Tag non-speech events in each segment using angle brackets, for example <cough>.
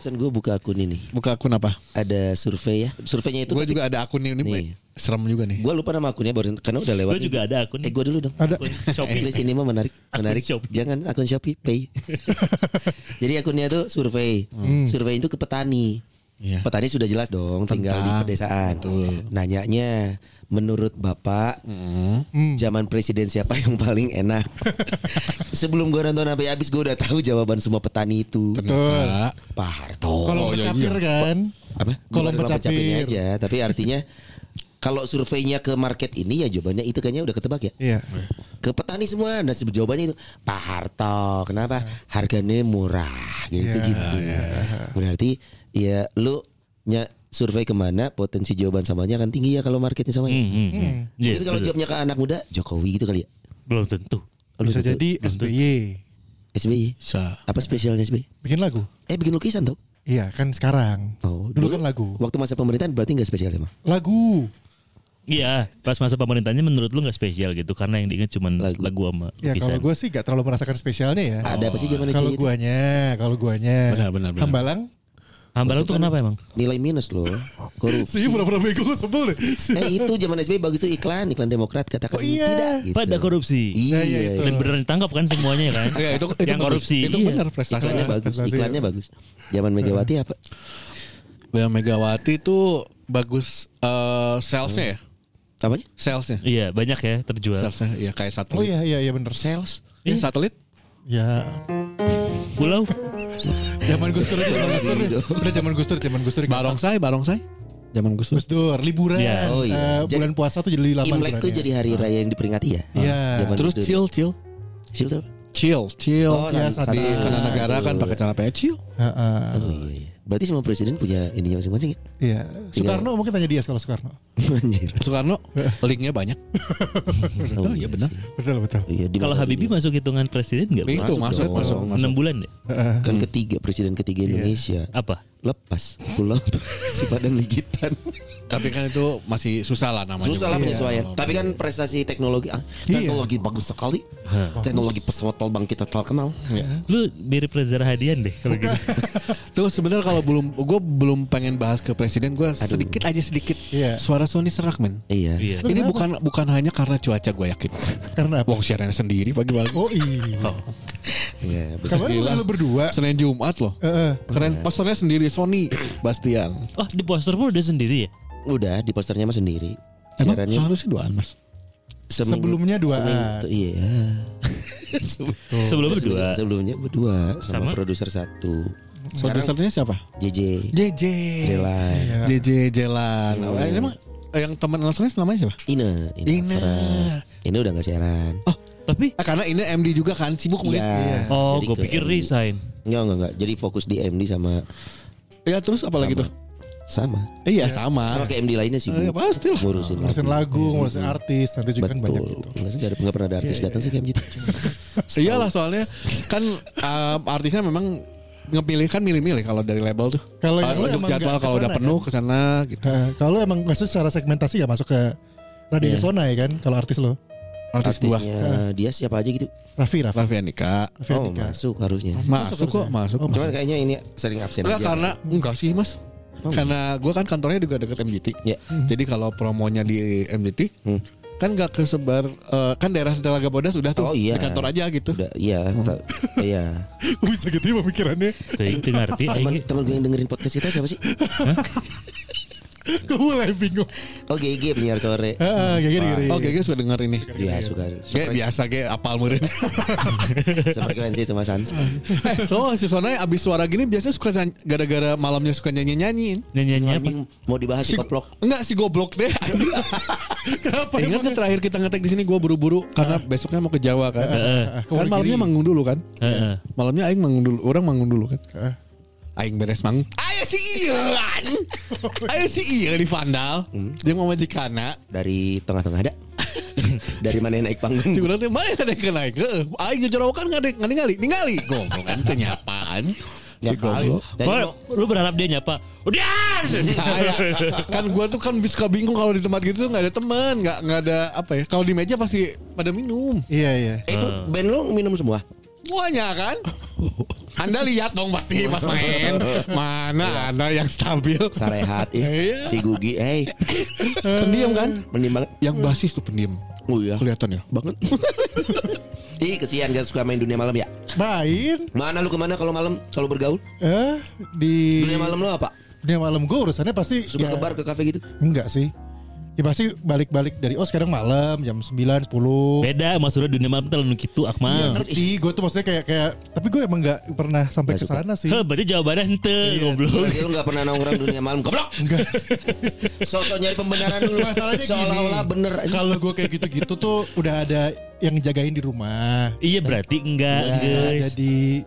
Barusan gue buka akun ini. Buka akun apa? Ada survei ya. Surveinya itu Gue juga ada akun ini. Nih. Serem juga nih. Gue lupa nama akunnya barusan karena udah lewat. Gue juga ada akun. Eh gue dulu dong. Ada. Akun Shopee. Please ini mah menarik, Akun menarik. Shopee. Jangan akun Shopee Pay. <laughs> Jadi akunnya tuh survei. Survei itu ke petani. Iya. Petani sudah jelas dong tinggal di Tentang. pedesaan. Nanyanya menurut Bapak Hmm. zaman presiden siapa yang paling enak? <laughs> Sebelum gue nonton sampai habis gue udah tahu jawaban semua petani itu. Ternyata. Pak Harto. Kalau Oh, iya, capir iya. kan. apa? Pencapir. pencapirnya aja, tapi artinya kalau surveinya ke market ini ya jawabannya itu kayaknya udah ketebak ya. Iya. Ke petani semua nah sebut jawabannya itu Pak Harto. Kenapa? Harganya murah gitu Iya, gitu. Berarti ya lu nya survei ke mana potensi jawaban samanya akan tinggi ya kalau marketnya sama ya. Hmm, hmm, hmm. Iya, Jadi kalau betul. jawabnya ke anak muda Jokowi gitu kali ya. belum tentu. Bisa jadi SBY SBY. Bisa. Apa spesialnya SBY? bikin lagu. Eh bikin lukisan tuh. Iya kan sekarang. Oh, dulu, kan lagu. Waktu masa pemerintahan berarti nggak spesial emang. Lagu. Iya, pas masa pemerintahnya menurut lu nggak spesial gitu karena yang diingat cuma Lagu. lagu, sama Ya lukisan. kalau gue sih gak terlalu merasakan spesialnya ya. Ada apa sih zaman Kalau guanya, kalau guanya. Benar, benar, benar. Hambalang. Hambalang tuh kenapa emang? Nilai minus loh. Korupsi. Sih pura-pura bego gue sebel deh. Eh itu zaman SBY bagus tuh iklan, iklan Demokrat katakan Oh, iya. tidak gitu. Pada korupsi. Iya, iya, itu. Dan beneran ditangkap kan semuanya kan? Ya, itu, itu yang bagus. korupsi. Itu Iya. benar prestasi. Iklannya bagus, prestasi, iklannya ya. bagus. Zaman Megawati apa? Yang Megawati itu bagus eh, salesnya ya. Apanya? Salesnya. Iya, banyak ya terjual. Salesnya ya kayak satelit. Oh iya iya iya bener. Sales. Ya, satelit. Ya Pulau. zaman Gus Dur aja zaman Gus Dur. Udah zaman Gus Dur, zaman Gus Dur. Barongsai, barongsai. Zaman Gus Dur. Gus Dur liburan. Iya. Oh, iya. Eh, bulan puasa tuh jadi lama Imlek tuh jadi hari raya yang diperingati ya? Iya. Zaman Terus chill, chill. Chill tuh. Chill, chill. Oh, ya, di istana negara kan pakai celana chill. Heeh. Oh iya. Berarti semua presiden punya ininya masing-masing ya? Iya. Soekarno mungkin tanya dia kalau Soekarno. <laughs> Anjir. Soekarno <laughs> linknya banyak. <laughs> Oh iya benar. Betul betul. Iya, Kalau Habibie masuk hitungan presiden nggak? Itu masuk, masuk, masuk. Enam bulan deh. Heeh. kan ketiga presiden ketiga Indonesia. Apa? Lepas pulau <laughs> si Padang Ligitan. Tapi kan itu masih susah lah namanya. Susah lah Iya. penyesuaian. Tapi kan prestasi teknologi ah, Iya. teknologi bagus sekali. Teknologi pesawat terbang kita terkenal. Lu mirip Reza Rahadian deh kalau gitu. <laughs> Tuh sebenarnya kalau belum gue belum pengen bahas ke presiden gue sedikit aja sedikit. Iya. Suara Sony serak men. Iya. Iya. Ini bukan bukan hanya karena cuaca gue yakin. Karena apa? Wong siarannya sendiri pagi-pagi. Oh iya. Iya, betul. Kemarin Gila. lu berdua. Senin Jumat loh. Heeh. Keren posternya sendiri Sony Bastian. Oh di poster pun udah sendiri ya? Udah di posternya mah sendiri. Emang harusnya duaan mas. seminggu- Sebelumnya duaan. seminggu- Iya. Sebelum berdua. Sebelumnya berdua sama, Sama? produser satu. Produsernya siapa? JJ. JJ. Jelai. Iya. JJ Jelan. Oh, ini emang yang teman Alsones namanya siapa? Ina. Ina. Afra. Ini udah gak siaran. Oh, Tapi ah, karena ini MD juga kan sibuk mungkin. Iya. oh gue pikir MD. resign. Enggak, enggak, enggak. Jadi fokus di MD sama Ya terus apa lagi Sama. tuh? sama. Iya sama. Sama kayak MD lainnya sih. Eh, pasti lah. Ngurusin Ngurusin lagu. lagu, ngurusin artis, nanti juga kan banyak Betul. gitu. Enggak sih, enggak, pernah ada artis datang sih kayak gitu. <laughs> Iyalah soalnya kan um, artisnya memang ngepilih kan milih-milih kalau dari label tuh. Kalau lu untuk jadwal kalau udah penuh ke sana gitu. Nah, kalau emang maksud secara segmentasi gak masuk ke radio Iya. zona ya kan kalau artis lo Artis Artisnya dia siapa aja gitu. Raffi Raffi Raffi Andika. Raffi Oh, Andika. masuk harusnya. Masuk kok, masuk. Cuman kayaknya ini sering absen Enggak aja. karena enggak sih Mas. Karena gua kan kantornya juga deket MGT. Ya. Jadi kalau promonya di MGT Hmm. kan nggak kesebar eh, kan daerah Telaga Bodas udah tuh Oh, iya. di kantor aja gitu. Udah, iya, ta- iya. <laughs> Bisa gitu ya pemikirannya. Ngerti. Teman gue yang dengerin podcast kita siapa sih? <laughs> Gue mulai bingung. Oh GG penyiar sore. Heeh, kayak gini. Oh Gege suka denger ini. Iya suka. Kayak biasa kayak apal murid. <laughs> Sefrekuensi itu Mas Hans. eh, so si Sonai abis suara gini biasanya suka gara-gara malamnya suka nyanyi-nyanyiin. Nyanyiannya apa? Mau dibahas Si koplok. Enggak si goblok deh. <laughs> Kenapa? Ingat kan terakhir kita ngetek di sini gue buru-buru karena besoknya mau ke Jawa kan. kan malamnya manggung dulu kan. Heeh. Malamnya aing manggung dulu, orang manggung dulu kan. Aing beres manggung. Ayo si Ian. Ayo si Ian di Vandal. Dia mau majikana. Dari tengah-tengah ada. <laughs> Dari mana yang naik panggung? Cuma nanti mana yang ada yang naik? Heeh. Aing ngejorokan nggak ada nggak ningali, ningali. Goblok kan itu nyapaan. Si Ya kali. lu berharap dia nyapa? Udah. Nah, ya. kan gua tuh kan suka bingung kalau di tempat gitu nggak ada teman, nggak nggak ada apa ya. Kalau di meja pasti pada minum. Iya iya. Eh, itu band lo minum semua? Semuanya kan. Anda lihat dong pasti pas main. Mana ada yang stabil. Sarehat ya. Iya. Si Gugi, hey, Pendiam kan? mending banget. Yang basis tuh pendiam. Oh iya. Kelihatan ya. Banget. <laughs> Ih, kesian gak suka main dunia malam ya. Main Mana lu ke mana kalau malam selalu bergaul? eh di Dunia malam lo apa? dunia malam gue urusannya pasti Suka ya, ke bar ke kafe gitu? Enggak sih. Ya pasti balik-balik dari oh sekarang malam jam 9 10. Beda maksudnya dunia malam terlalu gitu Iya Akmal. ngerti, gue tuh maksudnya kayak kayak tapi gue emang nggak pernah sampai Nggak ke sana sih. Heh, berarti jawabannya ente goblok. Berarti lu gak pernah nongkrong dunia malam Goblok Enggak. Sosok nyari pembenaran dulu Masalahnya Seolah-olah gini, bener. Kalau gue kayak gitu-gitu tuh udah ada yang jagain di rumah. Iya berarti enggak guys. Jadi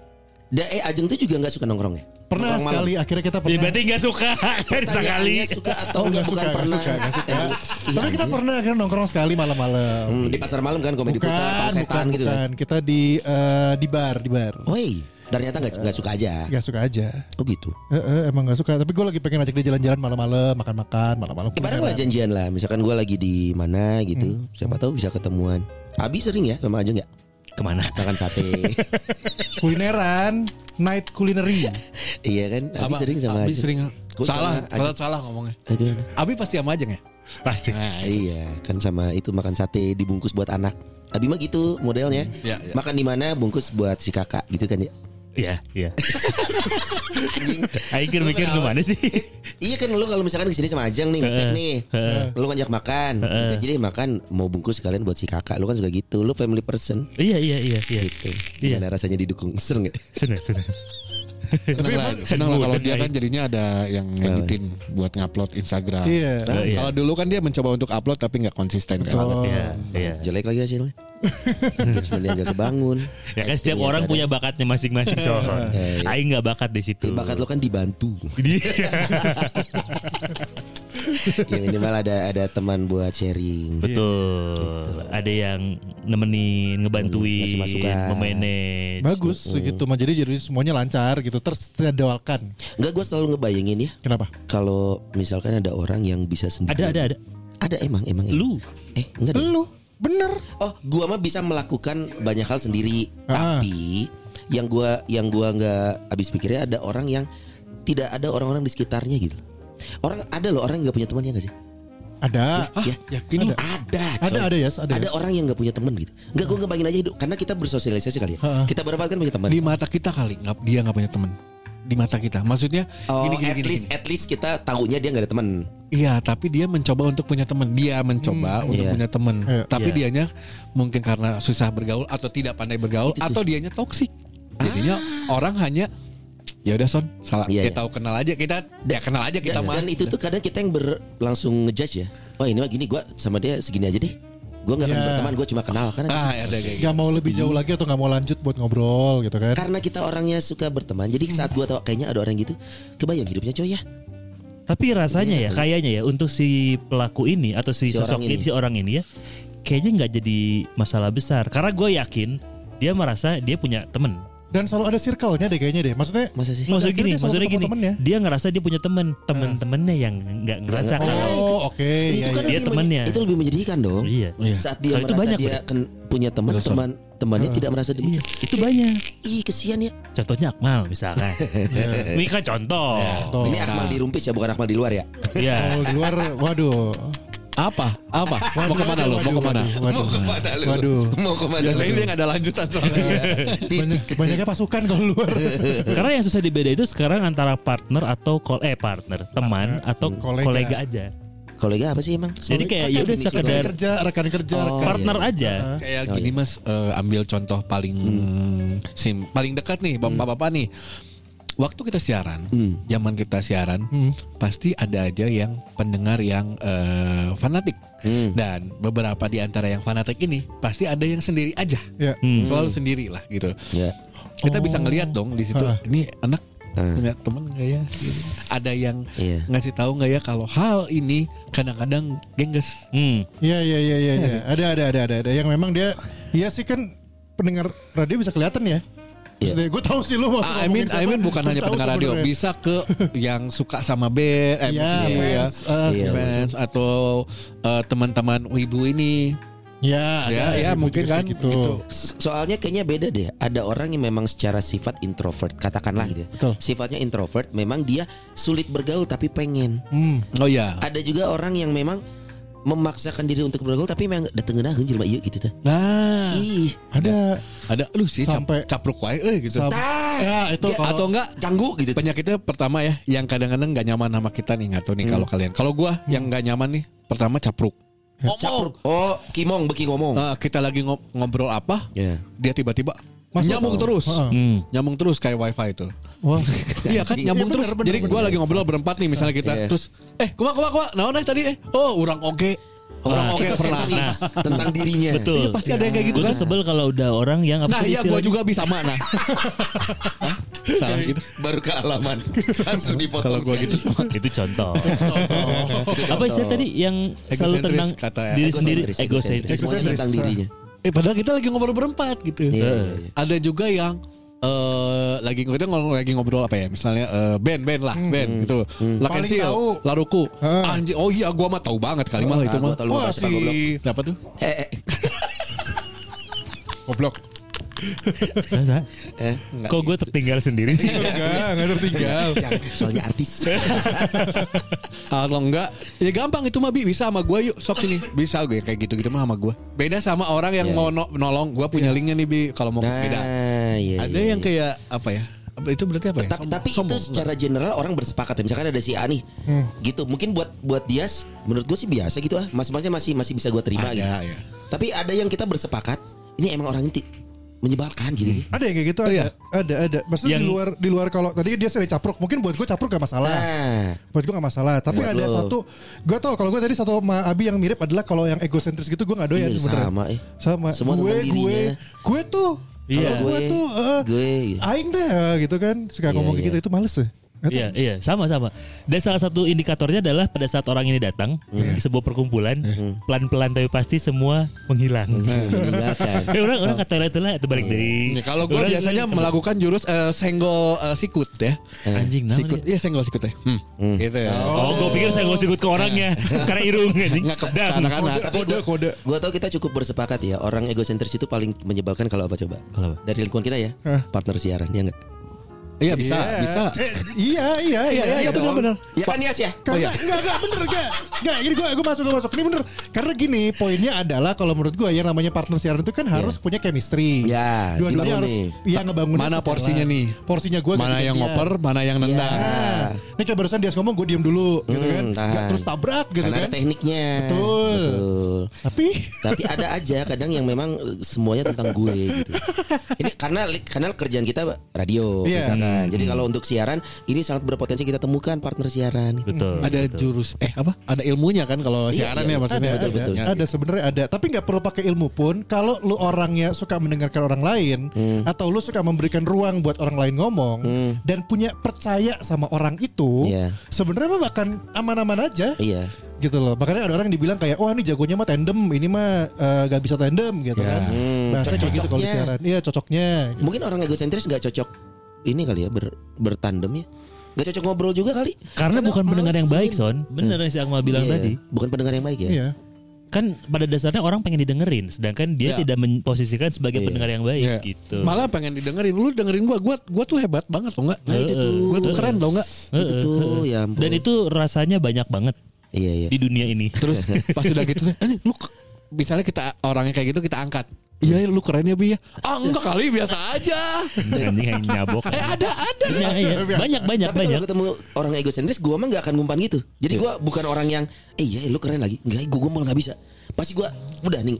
Da, eh Ajeng tuh juga gak suka nongkrong ya? Pernah malam. sekali akhirnya kita Ya pernah. berarti enggak suka <laughs> sekali. Suka atau enggak nggak bukan suka, nggak pernah suka, nggak suka. Iya, Tapi kita anjing. pernah kan nongkrong sekali malam-malam. Hmm, Di pasar malam kan komedi bukan, putar Pak bukan, setan gitu kan. Kita di eh, di bar, di bar. Woi ternyata gak, gak suka aja Gak suka aja. Oh gitu Eh, eh, emang gak suka. Tapi gue lagi pengen ajak dia jalan-jalan malam-malam, makan-makan, malam-malam. Kemarin kulineran. lah janjian lah Misalkan gue lagi di mana gitu Siapa tahu bisa ketemuan Abi sering ya sama Ajeng ya Ke mana? Makan sate <laughs> Kulineran, night culinary. <laughs> Iya kan Abi sering sama Abi sering. Gua Salah, salah, salah ngomongnya. Gimana? Abi pasti sama aja ya? Pasti. Nah, Iya kan sama itu makan sate dibungkus buat anak Abi mah gitu modelnya Iya, iya. Makan di mana bungkus buat si kakak gitu kan ya Iya, iya. Kira mikir gimana sih? <laughs> Iya kan lu kalau misalkan ke sini sama Ajeng nih ngetek nih Lu ngajak makan gitu. Jadi makan mau bungkus sekalian buat si kakak Lu kan suka gitu Lu family person Iya, iya, iya, iya. gitu Iya. Gimana rasanya didukung Serem gak? Senang, senang. <laughs> Seneng lah, seneng lah kalau dia kan jadinya ada yang ngeditin buat ngupload Instagram. Iya. Nah, Iya. Kalau dulu kan dia mencoba untuk upload tapi nggak konsisten kan. Iya, iya. Jelek lagi hasilnya <laughs> yang gak kebangun Ya kan setiap Actingnya orang punya bakatnya masing-masing so. iya. Aing nggak bakat di situ. Bakat lo kan dibantu <laughs> <laughs> Ya minimal ada ada teman buat sharing Betul. Ada yang nemenin, ngebantuin, memanage. Bagus gitu mah jadi jadi semuanya lancar gitu tersedoalkan. Enggak gue selalu ngebayangin ya Kenapa? Kalau misalkan ada orang yang bisa sendiri Ada, ada, ada. Ada emang emang Lu. Eh enggak. Lu bener. Oh, gua mah bisa melakukan banyak hal sendiri, Ah. tapi yang gua yang gua nggak habis pikirnya ada orang yang tidak ada orang-orang di sekitarnya gitu. Orang ada loh orang yang nggak punya teman ya nggak sih? Ada. ya, yakin ada. Ada, Ada, ada, Yas, ada, Ada Yas. orang yang nggak punya teman gitu. Nggak gua ngebayangin aja hidup karena kita bersosialisasi kali ya. Ha-ha. Kita berapa kan punya teman. Di mata kita kali nggak dia nggak punya teman. Di mata kita, maksudnya Oh, gini gini at gini. least gini. at least kita tahunya dia nggak ada teman. Iya, tapi dia mencoba untuk punya teman. Dia mencoba untuk Iya. punya teman. Iya. Tapi Iya. dianya mungkin karena susah bergaul atau tidak pandai bergaul Itu atau dianya toksik. Jadinya orang hanya ya udah son salah Iya, kita iya. tahu kenal aja kita ya kenal aja kita Dan, mah. dan itu tuh kadang kita yang ber, langsung ngejudge ya. Oh ini mah gini gua sama dia segini aja deh. Gua nggak akan Ya. berteman, gua cuma kenal kan. Ah, ada kayak gitu. Gak mau lebih jauh lagi atau gak mau lanjut buat ngobrol gitu kan? Karena kita orangnya suka berteman, jadi saat gua tahu kayaknya ada orang gitu, kebayang hidupnya coy ya. Tapi rasanya ya, Iya, kayaknya ya untuk si pelaku ini atau si, Si sosok orang ini, ini. si orang ini ya, kayaknya nggak jadi masalah besar. Karena gue yakin dia merasa dia punya temen. Dan selalu ada circle-nya deh kayaknya deh. Maksudnya Masa sih? Maksudnya gini, maksudnya gini, temennya. dia ngerasa dia punya temen, temen-temennya yang nggak ngerasa kalau oh oke itu iya, kan iya. Dia menye- itu lebih menyedihkan dong. Iya. Saat dia Kalau itu merasa banyak, dia kan punya teman, teman temannya tidak merasa Iya, demikian. itu banyak. Ih kesian ya. Contohnya Akmal misalkan. <laughs> Ini kan contoh. Tuh. Ini Akmal di rumpis ya, bukan Akmal di luar ya. Iya. Kalau di luar, waduh. Apa? Apa? Mau ke mana lo? Mau ke mana? Waduh. ke mana lu? Waduh. Mau ke mana? Biasanya dia nggak ada lanjutan soalnya. Banyak, banyaknya pasukan kalau luar. Karena yang susah dibeda itu sekarang antara partner atau kol eh partner, teman atau kolega. kolega, aja. Kolega apa sih emang? Jadi kayak ya udah sekedar kerja, rekan kerja, Oh. rekan. partner aja. Kayak gini mas, eh, ambil contoh paling sim, paling dekat nih, bapak-bapak nih. Waktu kita siaran, zaman kita siaran, pasti ada aja yang pendengar yang eh, fanatik. Dan beberapa di antara yang fanatik ini pasti ada yang sendiri aja, Ya. selalu sendiri lah gitu. Ya. Kita bisa ngelihat dong di situ, Ah. ini anak punya temen nggak ya? Gitu. Ada yang Iya. ngasih tahu nggak ya kalau hal ini kadang-kadang gengges. Hmm. Iya iya iya iya. iya. Ada ada ada ada ada yang memang dia iya sih kan pendengar radio bisa kelihatan ya. Maksudnya gue tahu sih lu Ah, I mean, I mean bukan hanya pendengar radio, bisa ke yang suka sama band, eh, Iya, musisi ya, fans, eh, si Iya, fans atau eh, teman-teman wibu ini, Ya, ya, ada ya yang mungkin kan, gitu. gitu. So- Soalnya kayaknya beda deh. Ada orang yang memang secara sifat introvert, katakanlah gitu. ya. Betul. Sifatnya introvert, memang dia sulit bergaul tapi pengen. Hmm. Oh ya, Ada juga orang yang memang memaksakan diri untuk bergaul tapi memang dateng ngeunah jelema ieu gitu teh. nah, Ih, Ada ada lu sih cap, Sampai- capruk wae eh gitu. sam- ya itu Ya, kalau Atau enggak ganggu gitu. penyakitnya pertama ya, yang kadang-kadang nggak nyaman sama kita nih, nggak tahu nih kalau kalian. Kalau gua yang nggak nyaman nih, pertama capruk. Ngomong, Capruk. Oh, kimong beki ngomong. Eh, kita lagi ngob- ngobrol apa, Ya. dia tiba-tiba Masuk. nyambung terus, Heeh. Hmm. nyambung terus kayak wifi itu. Wah. Iya kan Iya, nyambung bener, terus. bener, Jadi bener. gue lagi ngobrol berempat nih misalnya kita Iya. terus eh kuma kuma kuma naon eh tadi eh oh orang oke. Orang Nah, oke pernah. Egosentris tentang dirinya. Betul. Iya pasti ada yang kayak gitu Gue kan. tuh sebel kalau udah orang yang apa Nah sih iya gue juga <laughs> bisa mana. Hah? Salah gitu. Baru ke alaman. <laughs> Langsung dipotong. Kalau gue gitu sama. Itu contoh. <laughs> apa istilah tadi yang selalu kata ya. diri sendiri Egosentris, egosentris. tentang dirinya. Eh padahal kita lagi ngobrol berempat gitu. Iya, iya, iya. Ada juga yang eh lagi kita ngomong lagi ngobrol apa ya? Misalnya eh, band band lah band gitu. Paling Lakensil tahu. Laruku. Ah. anjing oh iya gua mah tahu banget kali mah itu Ah, gua mah. Wah, si siapa tuh? Eh, eh, Goblok. Sa- sa. eh. Kok gue tertinggal sendiri? Enggak, enggak tertinggal. Soalnya artis. <laughs> Kalau enggak ya gampang itu mah Bi bisa sama gua yuk sok sini bisa gue kayak gitu gitu mah sama gua beda sama orang yang Iya. mau no- nolong gua punya linknya nih Bi kalau mau Nah, beda iya, ada iya, yang iya. kayak apa ya Apa- itu berarti apa ya tapi, Som- tapi sombong. itu secara general orang bersepakat ya. misalkan ada si A nih gitu mungkin buat buat dia menurut gue sih biasa gitu ah mas-masnya masih masih bisa gue terima ada gitu ya tapi ada yang kita bersepakat ini emang orangnya ti- menyebalkan gitu Ada yang kayak gitu Oh, ada. iya? Ada ada. Maksudnya di Yang- luar di luar kalau tadi dia sering capruk, mungkin buat gue capruk gak masalah. nah Buat gue gak masalah. Tapi Buat ada lo. satu, gue tau kalau gue tadi satu sama Abi yang mirip adalah kalau yang egosentris gitu gue gak doyan Iya, sebenarnya. sama, eh. Sama. Semua gue tentang gue dirinya. gue tuh. Iya. Kalau gue Gue, tuh, eh, gue. aing deh gitu kan. Suka Iya, ngomong kayak iya. gitu itu males ya. Iya, iya, sama sama. Dan salah satu indikatornya adalah pada saat orang ini datang di sebuah perkumpulan, pelan-pelan tapi pasti semua menghilang. meninggalkan Eh, <laughs> orang orang kata itu lah itu balik dari. Ya, kalau gua Orang- biasanya melakukan jurus eh, senggol eh, sikut ya. Anjing nah, sikut. iya senggol sikut ya. Hmm. gitu ya. Oh, gue pikir saya ngusik ke orangnya <laughs> karena irung anjing. nggak ke anak-anak tapi Kode kode. gue tau kita cukup bersepakat ya orang egosentris itu paling menyebalkan kalau apa coba? Kalau apa? dari lingkungan kita ya partner siaran ya enggak iya bisa Iya. bisa <laughs> Iya iya iya iya dong. benar-benar. ya kan Yas ya Karena Oh, iya. enggak enggak bener enggak. Enggak, ini gue gue masuk gue masuk. Ini bener. Karena gini, poinnya adalah kalau menurut gue yang namanya partner siaran itu kan harus punya chemistry. Ya, Dua-duanya dibangun harus iya ngebangun. Mana porsinya nih? Porsinya gue mana yang ngoper mana yang nendang Nah, ini kayak barusan dia ngomong gue diem dulu gitu kan. Hmm, Nggak tahan. terus tabrak gitu Karena kan. ada tekniknya Betul. Betul. Tapi Tapi ada aja kadang yang memang semuanya tentang gue gitu. <laughs> Ini karena karena kerjaan kita radio Iya. Misalkan. Jadi kalau untuk siaran ini sangat berpotensi kita temukan partner siaran. Betul. ada jurus eh apa ada ilmunya kan kalau Iya, siaran iya, ya maksudnya ada, ada, Ya. ada sebenarnya ada. Tapi nggak perlu pakai ilmu pun. Kalau lu orangnya suka mendengarkan orang lain, atau lu suka memberikan ruang buat orang lain ngomong, dan punya percaya sama orang itu, Iya. sebenarnya mah bahkan aman-aman aja. Iya. gitu loh. Makanya ada orang yang dibilang kayak, wah ini jagonya mah tandem, ini mah eh, gak bisa tandem gitu Ya. kan. Hmm, Bahasa kayak gitu kalau siaran. Iya cocoknya. Mungkin orang egosentris nggak cocok ini kali ya ber, bertandem ya. Nggak cocok ngobrol juga kali. Karena bukan pendengar yang baik. Son. Bener yang si Akmal bilang Iya, tadi. Bukan pendengar yang baik ya. Iya. Kan pada dasarnya orang pengen didengerin, sedangkan dia Ya. tidak memposisikan sebagai Iya. pendengar yang baik Iya. gitu. Malah pengen didengerin lu dengerin gua gua gua tuh hebat banget tau nggak Nah, itu tuh. gua tuh keren tau nggak Itu tuh ya ampun. Dan itu rasanya banyak banget. Iya iya. di dunia ini. Terus <laughs> pas udah gitu, anjing lu ke- misalnya kita orangnya kayak gitu kita angkat. Iya lu keren ya Bi ya. Ah enggak kali biasa aja. Anjing yang nyabok. Eh ada ada. Iya, iya. Banyak banyak Tapi banyak. kalau ketemu orang egosentris, gua mah nggak akan ngumpan gitu. Jadi gua bukan orang yang, eh iya lu keren lagi. Enggak, gua gua malah nggak bisa. Pasti gua udah nih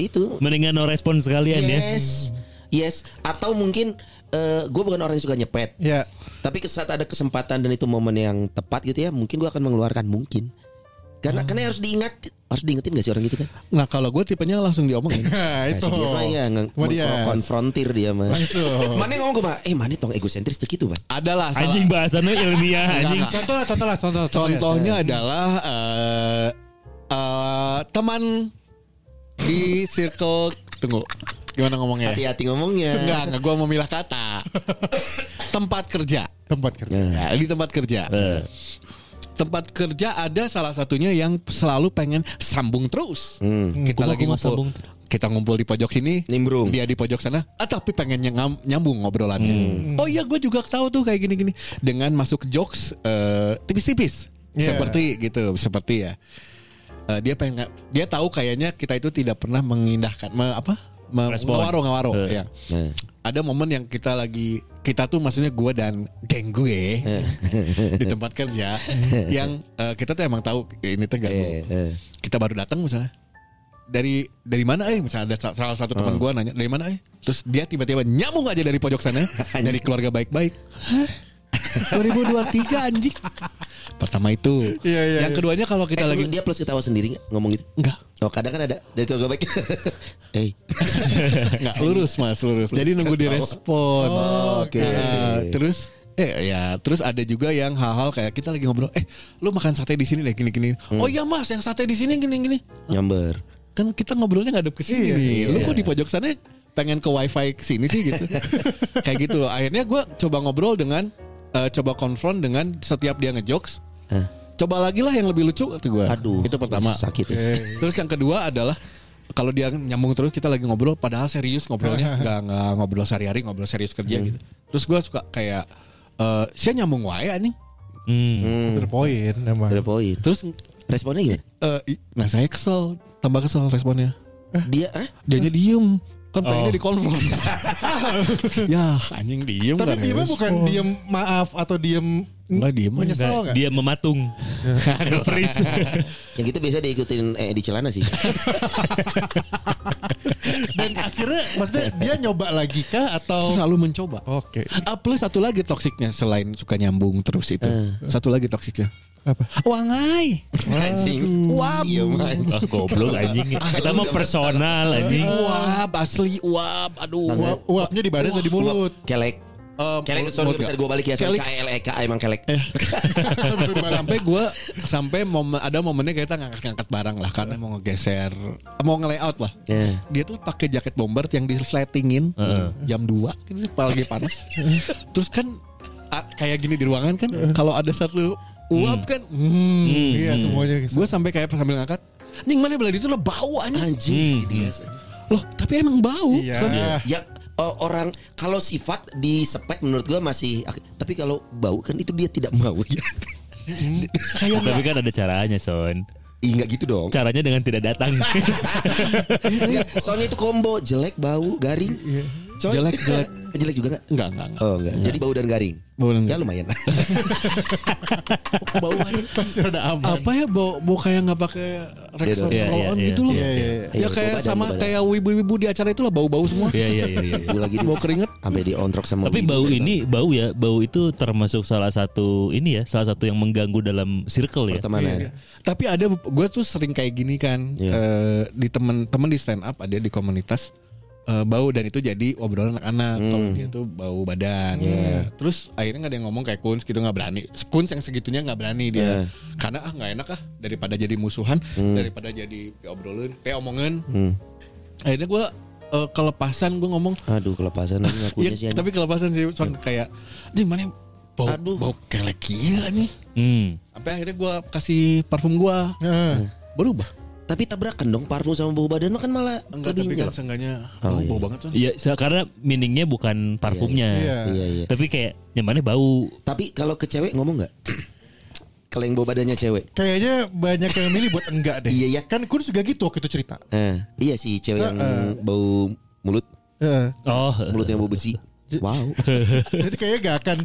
itu. Mendingan no respon sekalian ya. Yes, yes. Atau mungkin eh gue bukan orang yang suka nyepet. Ya. Tapi ke- saat ada kesempatan dan itu momen yang tepat gitu ya, mungkin gua akan mengeluarkan mungkin. Karena karena harus diingat, harus diingetin gak sih orang gitu kan? Nah kalau gue tipenya langsung diomongin. <laughs> Nah, itu. Nah, si Dias mah ya nge- Sama Dias. mengkonfrontir dia mah. Langsung. Mana ngomong ke mah, eh mana tong egosentris tuh gitu, Bang. Adalah salah- Anjing bahasanya ilmiah anjing. Contoh lah, contoh lah, contoh. Contohnya adalah eh eh, teman di circle tunggu gimana ngomongnya? Hati-hati ngomongnya. Enggak, enggak gua mau milah kata. <laughs> tempat kerja. tempat kerja. Ya, di tempat kerja. Eh, Tempat kerja ada salah satunya yang selalu pengen sambung terus. Kita Kumaha, lagi ngumpul. sambung? Kita ngumpul di pojok sini, Nimbrung. dia di pojok sana, ah, tapi pengen nyam- nyambung ngobrolannya. Oh iya, gue juga tahu tuh kayak gini-gini. Dengan masuk jokes eh, tipis-tipis, Iya. seperti gitu, seperti ya. Eh, dia pengen, dia tahu kayaknya kita itu tidak pernah mengindahkan, me- apa? Me- ngawaro ngawaro, Eh. ya. Nah, Ada momen yang kita lagi, kita tuh maksudnya gue dan geng gue <laughs> di tempat kerja, yang eh, kita tuh emang tahu ini tuh gak eh, eh. kita baru datang misalnya. Dari dari mana eh? Misalnya ada sa- salah satu teman gua nanya dari mana eh? Terus dia tiba-tiba nyambung aja dari pojok sana <laughs> dari keluarga baik-baik? 2023 anjing pertama itu Iya, iya, yang iya. keduanya kalau kita Eh, lagi dia plus ketawa sendiri nggak ngomong gitu? enggak Oh kadang kan ada dari keluarga baik. <laughs> Eh, <laughs> enggak lurus mas lurus jadi nunggu direspon Oh, oke. Nah, terus Eh ya terus ada juga yang hal-hal kayak kita lagi ngobrol eh lu makan sate di sini deh gini-gini oh iya mas yang sate di sini gini-gini nyamber. kan kita ngobrolnya ngadep ke sini Iya, nih. Lu iya. kok di pojok sana pengen ke wifi ke sini sih gitu. <laughs> Kayak gitu. Akhirnya gue coba ngobrol dengan eh, coba konfront dengan setiap dia ngejokes. Hah? Coba lagi lah yang lebih lucu kata gue. Aduh, Itu pertama. sakit ya. Terus yang kedua adalah kalau dia nyambung terus kita lagi ngobrol padahal serius ngobrolnya <laughs> nggak nggak ngobrol sehari-hari ngobrol serius kerja gitu. Terus gue suka kayak eh saya nyambung wae anjing. hmm. Hmm, Terpoin emang. ada poin. Terus Responnya gimana? eh, i- nah saya kesel, tambah kesel responnya. Dia, ah? Dianya diem kan pengennya Oh. dikonfront <laughs> ya anjing diem Tapi dia respon. bukan diem maaf atau diem Nggak diem menyesal nggak? Dia mematung. <laughs> Nge-freeze. Yang gitu biasa diikutin eh, di celana sih. <laughs> Dan akhirnya maksudnya dia nyoba lagi kah atau selalu mencoba Oke. Ah, plus satu lagi toksiknya selain suka nyambung terus itu satu lagi toksiknya Apa? wangai Anjing. Wap. Iya, anjing. Ah, goblok anjing. Kita mau personal anjing. wap asli wap aduh Uap, uapnya di badan atau di mulut? Kelek. Eh, Kelek, sorry bisa gue balik ya. Kelix. KLEK emang kelek. <laughs> sampai gue sampai momen ada momennya kita ngangkat-ngangkat barang lah karena mau ngegeser mau nge-layout lah Ya. dia tuh pakai jaket bomber yang disletingin jam 2 gitu lagi panas terus kan a- kayak gini di ruangan kan kalau ada satu uap kan hmm, Iya semuanya. gue sampai kayak sambil ngangkat Ning mana belah itu lo bau anjing Anjing si dia. loh tapi emang bau Iya. Son. Ya orang kalau sifat disepet menurut gua masih tapi kalau bau kan itu dia tidak mau <laughs> ya. Tapi kan ada caranya, Son. Ih enggak gitu dong. Caranya dengan tidak datang. Enggak, <laughs> soalnya itu combo jelek, bau, garing. Coy. Jelek, jelek. <laughs> jelek juga enggak? enggak enggak enggak Oh enggak. Jadi bau dan garing. Bau dan Ya lumayan. <laughs> bau. Pasti ada aman. apa ya bau bau kayak nggak pakai Rexona Iya, iya, roll-on iya. gitu loh Iya, iya, iya. ya Iya, kayak sama kayak wibu-wibu di acara itu lah bau-bau semua Iya iya iya iya. Bau lagi bau keringet sampai diontrok sama Tapi wibu bau ini bau ya, bau itu termasuk salah satu ini ya, salah satu yang mengganggu dalam circle ya. pertemanan. Tapi ada gue tuh sering kayak gini kan Iya. eh, di temen-temen di stand up ada di komunitas eh, bau dan itu jadi obrolan anak-anak kalau dia tuh bau badan. Ya. Terus akhirnya nggak ada yang ngomong kayak Kuns gitu nggak berani. Kuns yang segitunya nggak berani dia karena ah nggak enak ah daripada jadi musuhan daripada jadi obrolin kayak omongin. Hmm. Akhirnya gue eh, kelepasan gue ngomong Aduh kelepasan ngakunya sih. Iya, tapi kelepasan sih Son kayak di mana bau Aduh. bau kelek iya nih. Hmm. Sampai akhirnya gue kasih parfum gue Heeh. berubah. Tapi tabrakan dong parfum sama bau badan mah kan malah Enggak lebih tapi kan seenggaknya Oh, bau, iya. bau banget Son. Iya, karena meaningnya bukan parfumnya. Iya. Iya iya. Tapi kayak nyamannya bau. Tapi kalau ke cewek ngomong nggak? <clears throat> Kalau yang bawa badannya cewek. Kayaknya banyak yang milih buat enggak deh. Iya, iya. Kan Kun juga gitu waktu itu cerita. Eh, iya sih cewek yang bau mulut, Heeh. Oh, mulutnya bau besi. Wow. <laughs> Jadi kayaknya gak akan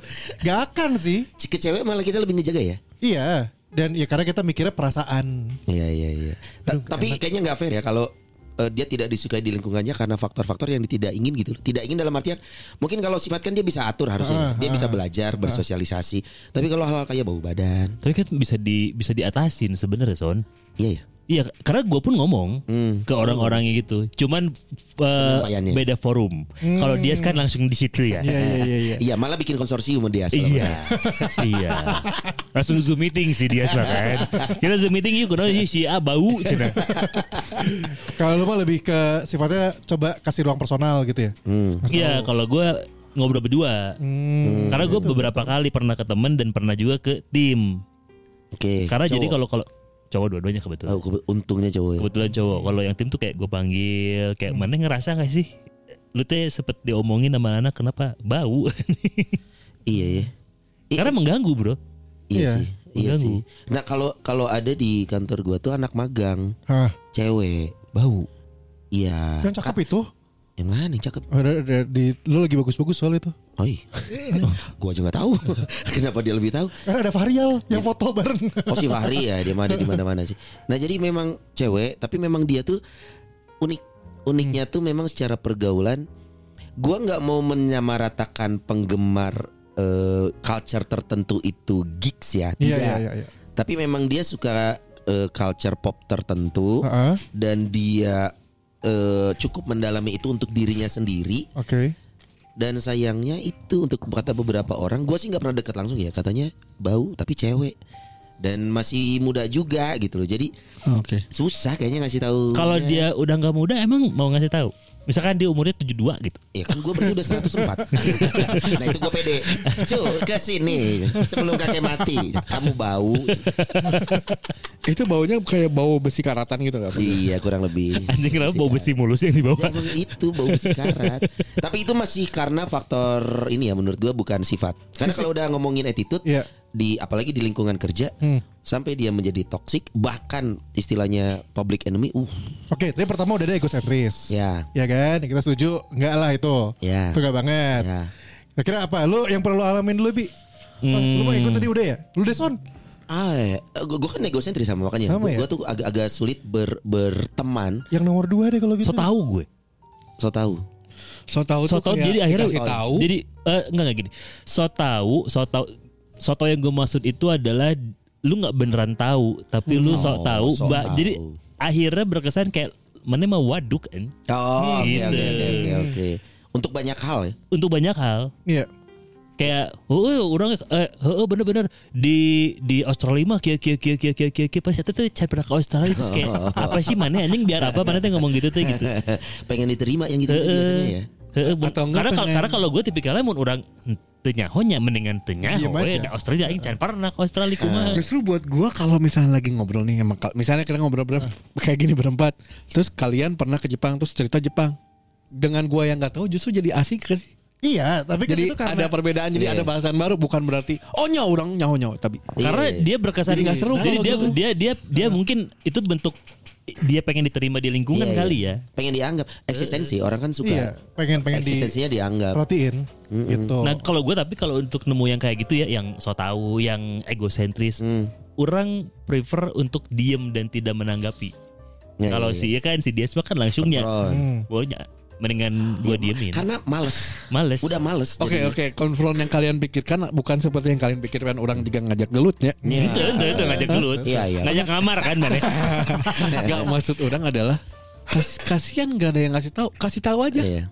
Gak akan sih Ke cewek malah kita lebih ngejaga ya. Iya Dan ya karena kita mikirnya perasaan Iya iya iya. Ta- tapi kayaknya nggak fair ya kalau eh, dia tidak disukai di lingkungannya karena faktor-faktor yang tidak ingin gitu. loh. Tidak ingin dalam artian mungkin kalau sifat kan dia bisa atur harusnya. dia bisa belajar, bersosialisasi. Tapi kalau hal-hal kayak bau badan, tapi kan bisa di bisa diatasin sebenarnya Son. iya ya. Iya, karena gue pun ngomong Hmm. ke orang-orangnya gitu. Cuman uh, beda forum. Kalau dia kan langsung di situ ya. Iya iya iya iya Iya malah bikin konsorsium sama dia. Iya, <laughs> iya. Langsung zoom meeting sih dia kan. Kita zoom meeting yuk, kenapa si A bau cina. Kalau lu mah lebih ke sifatnya Coba kasih ruang personal gitu ya Hmm. Iya, kalau gue ngobrol berdua. Hmm. Karena gue beberapa kali pernah ke temen dan pernah juga ke tim. Oke. Karena jadi cowok. kalau kalau cowok dua-duanya kebetulan. Oh, untungnya cowok ya. Kebetulan cowok. Kalau yang tim tuh kayak gue panggil, kayak Hmm. mana ngerasa gak sih? Lu teh sempet diomongin sama anak kenapa bau? <laughs> Iya ya. I- Karena mengganggu bro. iya, Iya. sih. Iya Mengganggu. sih. Nah kalau kalau ada di kantor gua tuh anak magang, Hah, cewek. Bau. Iya. Yang cakep itu Yang mana yang cakep? ada di, Lu lagi bagus-bagus soal itu Oh iya. <laughs> gua aja nggak tahu. <laughs> Kenapa dia lebih tahu? Karena ada Varial Yang foto bareng Oh si Fahri ya dia mah ada di mana-mana sih. Nah jadi memang cewek tapi memang dia tuh unik. Uniknya tuh memang secara pergaulan. Gua nggak mau menyamaratakan penggemar eh, culture tertentu itu geeks ya. Tidak. Iya iya iya iya. Tapi memang dia suka eh, culture pop tertentu Heeh, dan dia eh, cukup mendalami itu untuk dirinya sendiri. Oke Dan sayangnya itu untuk kata beberapa orang, gue sih nggak pernah deket langsung ya. Katanya bau tapi cewek dan masih muda juga gitu loh. Jadi Oke. susah kayaknya ngasih tahu. Kalau dia udah nggak muda emang mau ngasih tahu? Misalkan dia umurnya 72 gitu. Ya kan gue berarti udah 104 <laughs> Nah itu gue pede. Cu ke sini. Sebelum kakek mati. Kamu bau. Itu baunya kayak bau besi karatan gitu kan? Iya kurang lebih. Anjing kenapa bau besi mulus yang dibawa? Ya, itu bau besi karat. Tapi itu masih karena faktor Ini ya menurut gue bukan sifat. Karena kalau udah ngomongin attitude Iya di apalagi di lingkungan kerja Hmm. sampai dia menjadi toxic bahkan istilahnya public enemy uh Oke, tadi pertama udah ada egosentris. Ya. Ya kan? Kita setuju enggak lah itu. Ya. Itu enggak banget. Ya. Kira-kira apa? Lu yang perlu alamin dulu, Bi? Oh, lu mau ikut tadi udah ya? Lu deh, Son. ah gue kan egosentris sama makanya Sama gue ya? tuh agak-agak sulit ber, berteman Yang nomor dua deh kalau gitu. So tahu gue. so tahu So tahu So tuh tahu jadi akhirnya dikasih tahu. Jadi eh, enggak enggak gini. So tahu, so tahu so tahu yang gue maksud itu adalah lu nggak beneran tahu, tapi lu sok Oh, tahu. sok Ba-. Jadi akhirnya berkesan kayak mana mah waduk kan oh oke Gitu. oke oke oke oke untuk banyak hal ya untuk banyak hal. Iya. Kayak oh orang eh oh, bener-bener di di Australia mah kia kia kia kia kia kia kia pas itu tuh cai pernah ke Australia terus kayak <laughs> apa sih mana anjing biar apa mana tuh ngomong gitu tuh gitu. <laughs> pengen diterima yang gitu, -gitu biasanya ya Atau enggak karena pengen- karena kalau gue tipikalnya mun orang tenyahonya mendingan tenyaho aja. di Australia aing can pernah ke Australia kumaha. Justru buat gua kalau misalnya lagi ngobrol nih misalnya kita ngobrol ber- kayak gini berempat, terus kalian pernah ke Jepang terus cerita Jepang. Dengan gua yang nggak tahu justru jadi asik gak sih? Iya, tapi kan Jadi itu karena ada perbedaan, jadi Iya. ada bahasan baru bukan berarti oh nyaw orang nyaw nyaw tapi Karena Iya. dia berkesan Jadi nggak seru Jadi kalau dia, gitu. dia dia dia mungkin itu bentuk dia pengen diterima di lingkungan Iya, kali iya. ya. pengen dianggap eksistensi orang kan suka Iya, pengen pengen di eksistensinya dianggap perhatiin gitu. Nah kalau gue tapi kalau untuk nemu yang kayak gitu ya, yang so tahu, yang egosentris, Hmm. orang prefer untuk diem dan tidak menanggapi. Ya, kalau ya, ya. si ya kan si Desma kan langsungnya. Hmm. Mendingan gue diemin. karena males Males. udah males Oke oke konfront yang kalian pikirkan bukan seperti yang kalian pikirkan orang juga ngajak gelutnya. Itu itu itu ngajak gelut. Iya, iya. Ngajak ngamar kan mana? <laughs> Gak maksud orang adalah kas kasihan gak ada yang ngasih tahu, kasih tahu aja. Iya.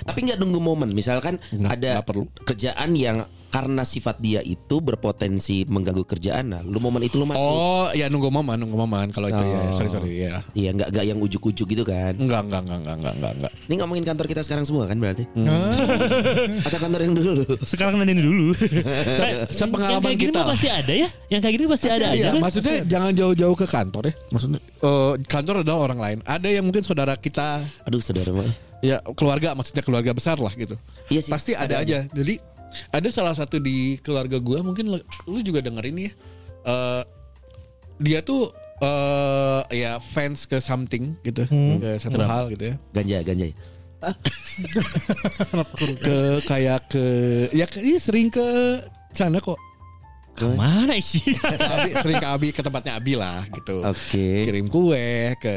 Tapi nggak nunggu momen. Misalkan Nggak, ada nggak perlu. kerjaan yang karena sifat dia itu berpotensi mengganggu kerjaan. Nah, lu momen itu lu masuk. Oh ya nunggu momen nunggu momen kalau itu ya Oh. sorry sorry ya. Iya, nggak nggak yang ujuk-ujuk gitu kan. Enggak enggak enggak enggak enggak enggak enggak. Ini ngomongin kantor kita sekarang semua kan berarti? Ah, <laughs> Atau kantor yang dulu? Sekarang nanti dulu. <laughs> sepengalaman yang kayak gini kita pasti ada ya. Yang kayak gini pasti ada aja Iya, kan. maksudnya jangan jauh-jauh ke kantor ya. Maksudnya eh, kantor adalah orang lain. Ada yang mungkin saudara kita, Aduh, saudara mah. Ya keluarga, maksudnya keluarga besar lah gitu. Iya sih, Pasti ada, ada aja. Jadi ada salah satu di keluarga gua mungkin lu, juga dengerin ya. eh, dia tuh eh ya fans ke something gitu, ke satu hal gitu ya. Ganja, ganja. ya? Ke kayak ke ya ke, iya sering ke sana kok. Mana sih? Abi sering ke Abi ke tempatnya Abi lah gitu. Oke. Kirim kue ke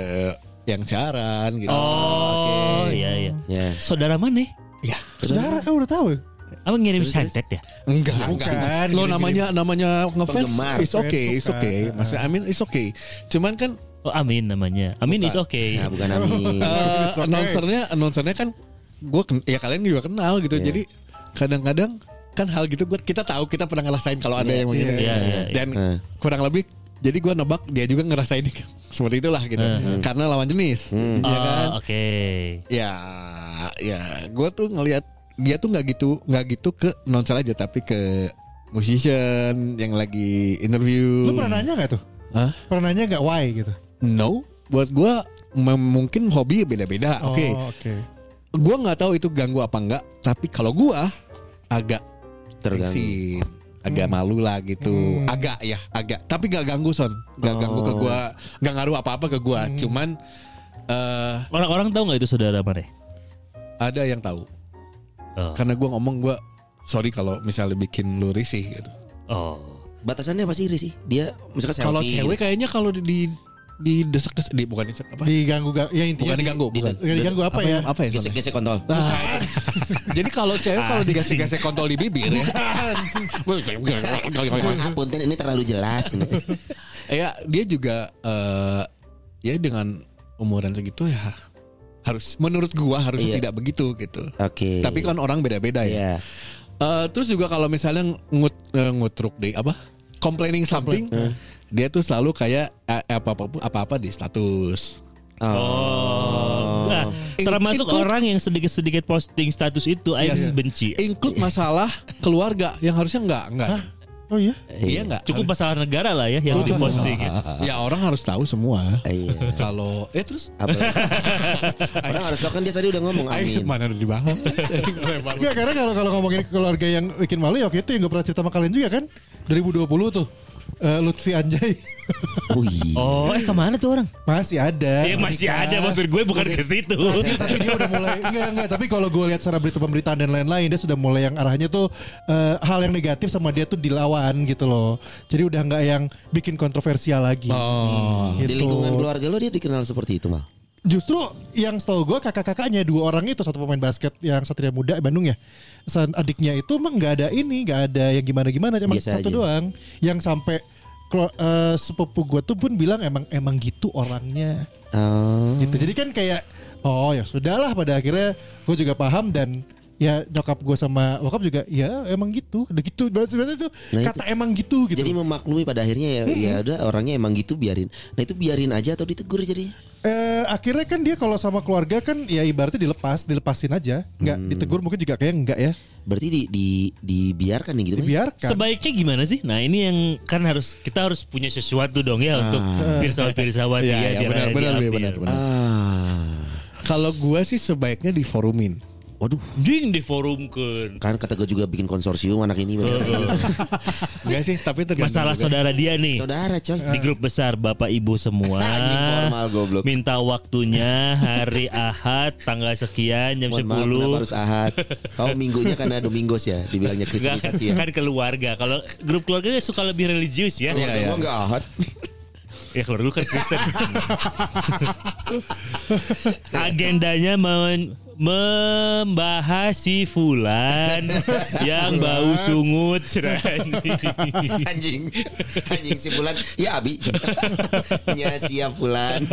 yang siaran gitu. Oh, iya iya. Ya. Saudara mana? Ya, Saudara, kamu udah tahu? Apa ngirim santet ya? enggak, Bukan, enggak. Lo namanya namanya ngefans Penggemar. it's okay, it's Bukan. okay. Maksudnya I mean it's okay. Cuman kan Oh, Amin namanya. Amin is okay. Nah, bukan Amin. <laughs> eh, It's okay. announcernya announcernya kan gue ya kalian juga kenal gitu. Iya. Jadi kadang-kadang kan hal gitu gue kita tahu kita pernah ngerasain kalau ada Iya, yang begini. iya, iya, iya. Dan Eh. kurang lebih jadi gue nebak dia juga ngerasain seperti itulah gitu. Karena lawan jenis. Hmm. Ya kan? Oh, oke. Ya, ya, gue tuh ngelihat dia tuh nggak gitu, nggak gitu ke nonser aja, tapi ke musician yang lagi interview. Lu pernah nanya gak tuh? Hah? Pernah nanya gak why gitu? No, buat gue mungkin hobi beda-beda. Oke, Oh, oke. gue nggak tahu itu ganggu apa enggak, tapi kalau gue agak Terganggu. Agak malu lah gitu, agak ya, agak. Tapi nggak ganggu son, nggak ganggu ke gue, nggak ngaruh apa-apa ke gue. Cuman eh Orang-orang tahu nggak itu saudara mana? ada yang tahu. Oh. Karena gue ngomong gue sorry kalau misalnya bikin lu risih gitu. Oh. Batasannya apa sih Iri sih? Dia misalkan. Kalau cewek kayaknya kalau di di, di desek desek di bukan desek apa? Diganggu gak? Ya intinya bukan diganggu, di- bukan. Bukan diganggu apa, ya? yang- Apa ya? soalnya? gesek-gesek kontol. Nah, <laughs> jadi kalau cewek kalau digesek-gesek kontol di bibir ya. <laughs> Punten ini terlalu jelas. <laughs> ya dia juga eh, ya dengan umuran segitu ya harus menurut gua harusnya Iya. tidak begitu gitu. Oke. Tapi kan orang beda-beda ya. Iya. Eh, terus juga kalau misalnya ngut eh, ngutruk deh apa complaining something dia tuh selalu kayak eh, apa apa apa apa di status Oh. Nah, termasuk include- orang yang sedikit-sedikit posting status itu Aing Yes. benci. include masalah keluarga yang harusnya enggak enggak Oh iya? iya enggak Cukup masalah negara lah ya yang diposting. ya. <laughs> ya orang harus tahu semua Iya. kalau eh terus Apa? Orang harus tahu kan dia tadi udah ngomong Ayo, amin. mana udah dibahas Enggak, karena kalau kalau ngomongin keluarga yang bikin malu ya waktu itu yang gue pernah cerita sama kalian juga kan 2020 tuh eh, Lutfi Anjay Wih. <laughs> Oh, eh ke mana tuh orang? masih ada. Ya masih Menikah. ada maksud gue bukan ke situ. tapi dia udah mulai enggak enggak tapi kalau gue lihat secara berita pemberitaan dan lain-lain dia sudah mulai yang arahnya tuh eh, hal yang negatif sama dia tuh dilawan gitu loh jadi udah nggak yang bikin kontroversial lagi oh gitu. Di lingkungan keluarga lo dia dikenal seperti itu mal. Justru yang setahu gue kakak-kakaknya dua orang itu satu pemain basket yang Satria Muda Bandung ya San adiknya itu emang nggak ada ini nggak ada yang gimana-gimana cuma Biasa satu aja. doang yang sampai eh, sepupu gue tuh pun bilang emang emang gitu orangnya Oh. gitu jadi kan kayak oh ya sudahlah pada akhirnya gue juga paham dan ya nyokap gue sama bokap juga ya emang gitu udah gitu sebenarnya itu Nah, itu. kata emang gitu gitu Jadi memaklumi pada akhirnya ya ya udah orangnya emang gitu biarin. Nah itu biarin aja atau ditegur jadi. Eh, akhirnya kan dia kalau sama keluarga kan ya ibaratnya dilepas dilepasin aja nggak Hmm. ditegur mungkin juga kayak enggak ya Berarti di, di dibiarkan nih gitu. Dibiarkan Sebaiknya gimana sih? Nah ini yang kan harus kita harus punya sesuatu dong ya untuk pirsawat-pirsawat Iya, dia. iya, biar benar, dia benar, benar, benar. Ah. kalau gua sih sebaiknya diforumin Waduh. Jing di forum kan. Kan kata gue juga bikin konsorsium anak ini. Enggak <laughs> sih tapi tergantung Masalah juga. saudara dia nih. Saudara coy. Di grup besar Bapak Ibu semua. <laughs> Formal goblok. Minta waktunya hari Ahad tanggal sekian jam Mohon maaf kenapa 10. harus ahad. Kau minggunya karena Domingos ya, dibilangnya kan, kristenisasi ya. kan keluarga. Kalau grup keluarga suka lebih religius ya. Iya, iya. Enggak ahad. Ya keluarga kan Kristen. <laughs> Agendanya men- membahas si Fulan yang bau sungut. <laughs> anjing. Anjing si bulan. Ya Abi. <laughs> ya siap bulan.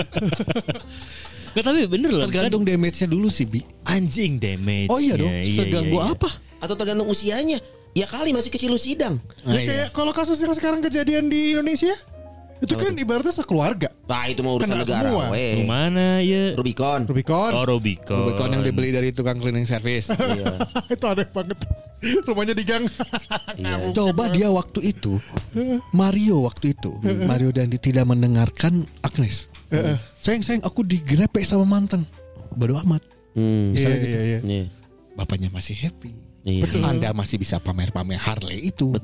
Nggak, tapi bener loh. tergantung damage-nya dulu sih bi kan anjing damage. oh iya dong seganggu apa Atau tergantung usianya. Ya kali masih kecil lu sidang. ya kayak kalau kasus yang sekarang kejadian di Indonesia itu kan ibaratnya sekeluarga Nah itu mau urusan Kena negara. semua. weh. Mana ya? Rubicon. Rubicon Oh Rubicon. Rubicon yang dibeli dari tukang cleaning service <laughs> Iya. itu aneh banget rumahnya di gang Iya. Coba dia waktu itu Mario waktu itu Mario dan tidak mendengarkan Agnes Sayang sayang aku digrepe sama mantan Bodo amat Hmm. Misalnya Iya, gitu iya, iya. Iya. Bapaknya masih happy Iya. Anda masih bisa pamer-pamer Harley itu <laughs>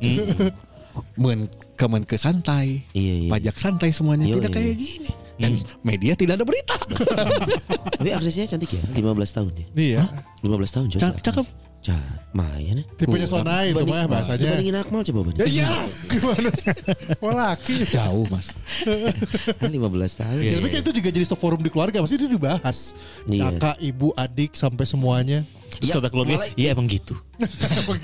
men kemen ke santai, Iya, iya. pajak santai semuanya Iya, tidak iya. kayak gini. Dan media tidak ada berita. <laughs> Tapi aktrisnya cantik ya 15 tahun ya Iya. 15 tahun Ca- cakep. Cah, Mayan ya Tipenya Sona itu mah bahasanya. Dibandingin Akmal coba Ban Ya iya. Gimana sih? Wah laki. <laughs> Jauh mas. Kan 15 tahun Ya, tapi kan itu juga jadi stop forum di keluarga pasti itu dibahas. Iya. Kakak, ibu, adik sampai semuanya. Terus Ya, kata keluarga, iya <laughs> emang gitu.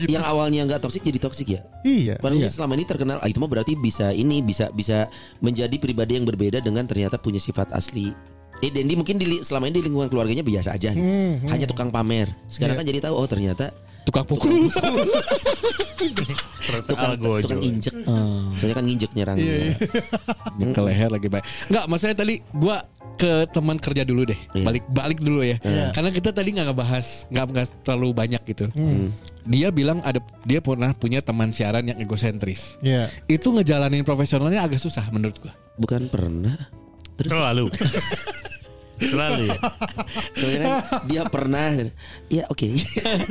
Yang awalnya nggak toksik jadi toksik ya Iya. Padahal iya. selama ini terkenal ah, itu mah berarti bisa ini bisa bisa menjadi pribadi yang berbeda dengan ternyata punya sifat asli. Eh Dendi mungkin di, selama ini di lingkungan keluarganya biasa aja, gitu. Hmm, hanya tukang pamer. Sekarang kan jadi tahu oh ternyata Tukang pukul. tukang tukang injek. Soalnya kan nginjek nyerang. Iya, ke leher lagi baik. Enggak, maksudnya tadi gua ke teman kerja dulu deh. Iya. Balik balik dulu ya. Karena kita tadi nggak ngebahas nggak nggak terlalu banyak gitu. Dia bilang ada dia pernah punya teman siaran yang egosentris. Iya. Itu ngejalanin profesionalnya agak susah menurut gua. Bukan pernah. Terus Selalu. <laughs> Selalu ya. <laughs> soalnya kan dia pernah. Ya oke.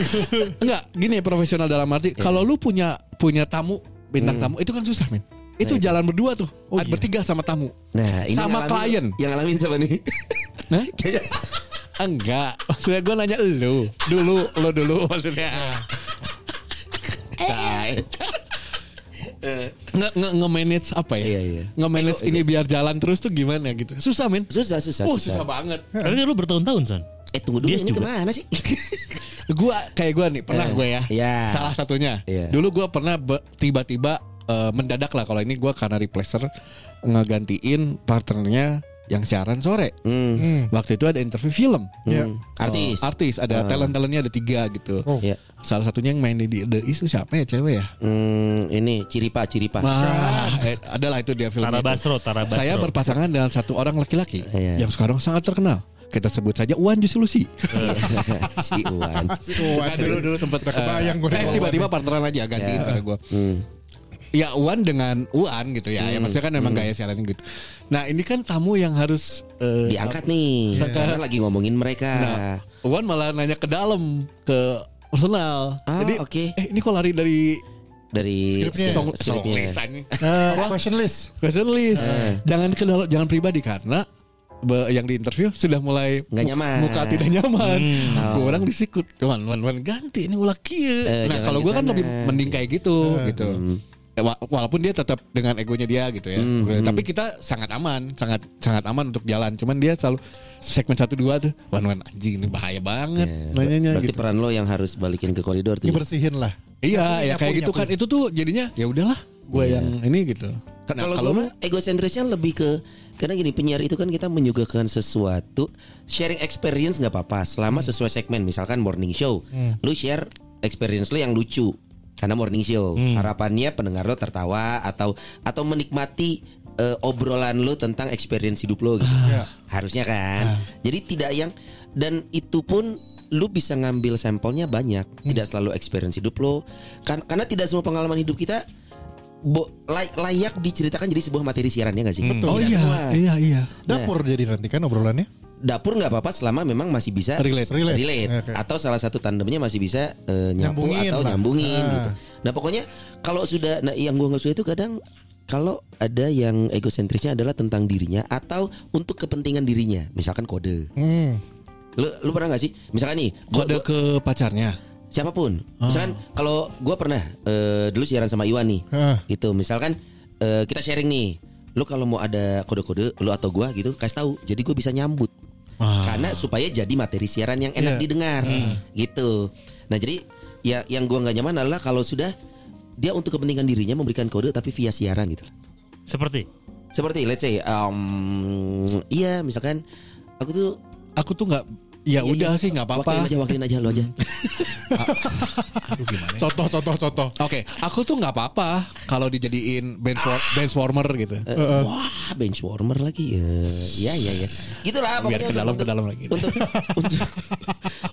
<laughs> Enggak, gini profesional dalam arti kalau lu punya punya tamu bintang tamu itu kan susah, men. Itu jalan berdua tuh, bertiga sama tamu. Nah, ini Sama yang ngalamin- klien. Yang ngalamin siapa nih? <laughs> Nah, enggak. Maksudnya gue nanya lu, dulu, lo dulu maksudnya. Nge, nge, nge-manage apa ya? Iya, iya. Nge-manage ini biar jalan terus tuh gimana gitu. Susah, men. Susah, susah, Oh, susah. susah banget. Karena lu bertahun-tahun Son. Eh tunggu dulu Dia ini juga. ke mana sih? <laughs> Gua kayak gua nih, pernah Eh, gue ya. iya. Salah satunya. Iya. Dulu gua pernah tiba-tiba eh, mendadak lah kalau ini gua karena replacer ngegantiin partnernya yang siaran sore. Hmm. Waktu itu ada interview film. Iya. Hmm. Artis. Oh, artis ada talent-talentnya ada tiga gitu. Oh. Ya. Salah satunya yang main di The Isu siapa ya cewek ya? Hmm, ini Ciripa, Ciripa. Wah, eh, adalah itu dia filmnya. Tara. Basro, Tara Basro. Saya berpasangan dengan satu orang laki-laki Iya. yang sekarang sangat terkenal. Kita sebut saja Wan Jusulusi. <laughs> si Iwan. Nah, dulu dulu sempat Udah kebayang gua eh, nih. tiba-tiba partneran aja gantiin Ya. pada gue. Hmm. Ya Wan dengan Uan gitu ya. Ya maksudnya kan memang gaya siaran gitu. Nah, ini kan tamu yang harus eh, Diangkat nih. Iya. Karena lagi ngomongin mereka. Nah, Uan malah nanya ke dalam ke personal. Ah, Jadi, oke. eh ini kok lari dari dari Skripnya. song, song list. Eh, <laughs> question list. Question list. Eh. Jangan ke dalam, jangan pribadi karena be- yang di interview sudah mulai Nggak nyaman. muka tidak nyaman. Oh. Gue orang disikut, wan wan wan ganti ini ulah kieu. Eh, nah kalau gue kan lebih mending kayak gitu gitu. Eh, wa- Walaupun dia tetap dengan egonya dia gitu ya, Hmm, Eh, tapi kita sangat aman, sangat sangat aman untuk jalan. Cuman dia selalu segmen satu dua tuh, wan wan anjing ini bahaya banget Ya, nanyanya Berarti gitu. peran lo yang harus balikin ke koridor tuh. Dibersihin lah. Iya, ya Nyapu, kayak gitu kan. Itu tuh jadinya ya udahlah, gue Iya. yang ini gitu. Nah, Kalau kalau egosentrisnya lebih ke karena gini penyiar itu kan kita menyuguhkan sesuatu sharing experience nggak apa-apa selama sesuai segmen misalkan morning show lu share experience lu yang lucu karena morning show. Harapannya pendengar lo tertawa atau atau menikmati eh, obrolan lu tentang experience hidup lo gitu. Harusnya kan? Jadi tidak yang dan itu pun lu bisa ngambil sampelnya banyak. Tidak selalu experience hidup lo. Kan karena tidak semua pengalaman hidup kita bo- lay- layak diceritakan jadi sebuah materi siaran ya nggak sih? Oh Tidak iya, semua. iya iya. Dapur jadi nanti kan obrolannya. Dapur nggak apa-apa selama memang masih bisa Relate. Relate. Oke. atau salah satu tandemnya masih bisa eh, nyapu Nyambungin atau lah. nyambungin Ah. gitu. Nah pokoknya kalau sudah, nah yang gua nggak suka itu kadang kalau ada yang egosentrisnya adalah tentang dirinya atau untuk kepentingan dirinya, misalkan kode. Hmm. Lu, lu pernah nggak sih? Misalkan nih, gua- Kode gua- ke pacarnya. siapa pun. Misalkan kalau gua pernah eh, dulu siaran sama Iwan nih, Ah. gitu. Misalkan eh, kita sharing nih, lu kalau mau ada kode-kode, lu atau gua gitu, kasih tahu. Jadi gue bisa nyambut. Karena supaya jadi materi siaran yang enak Iya. didengar, gitu. Nah jadi ya yang gua nggak nyaman adalah kalau sudah dia untuk kepentingan dirinya memberikan kode tapi via siaran gitu. Seperti Seperti let's say, um, iya misalkan aku tuh Aku tuh nggak, ya Iya, udah iya, sih nggak apa-apa. Wakilin aja, wakilin aja lo aja. <laughs> Ya? Contoh, contoh, contoh. Oke, aku tuh nggak apa-apa kalau dijadiin benchwar- benchwarmer gitu. Eh, Wah, bench warmer lagi ya. Ya ya ya. Gitulah Biar ke pokoknya dalam untuk- ke dalam lagi. Untuk untuk,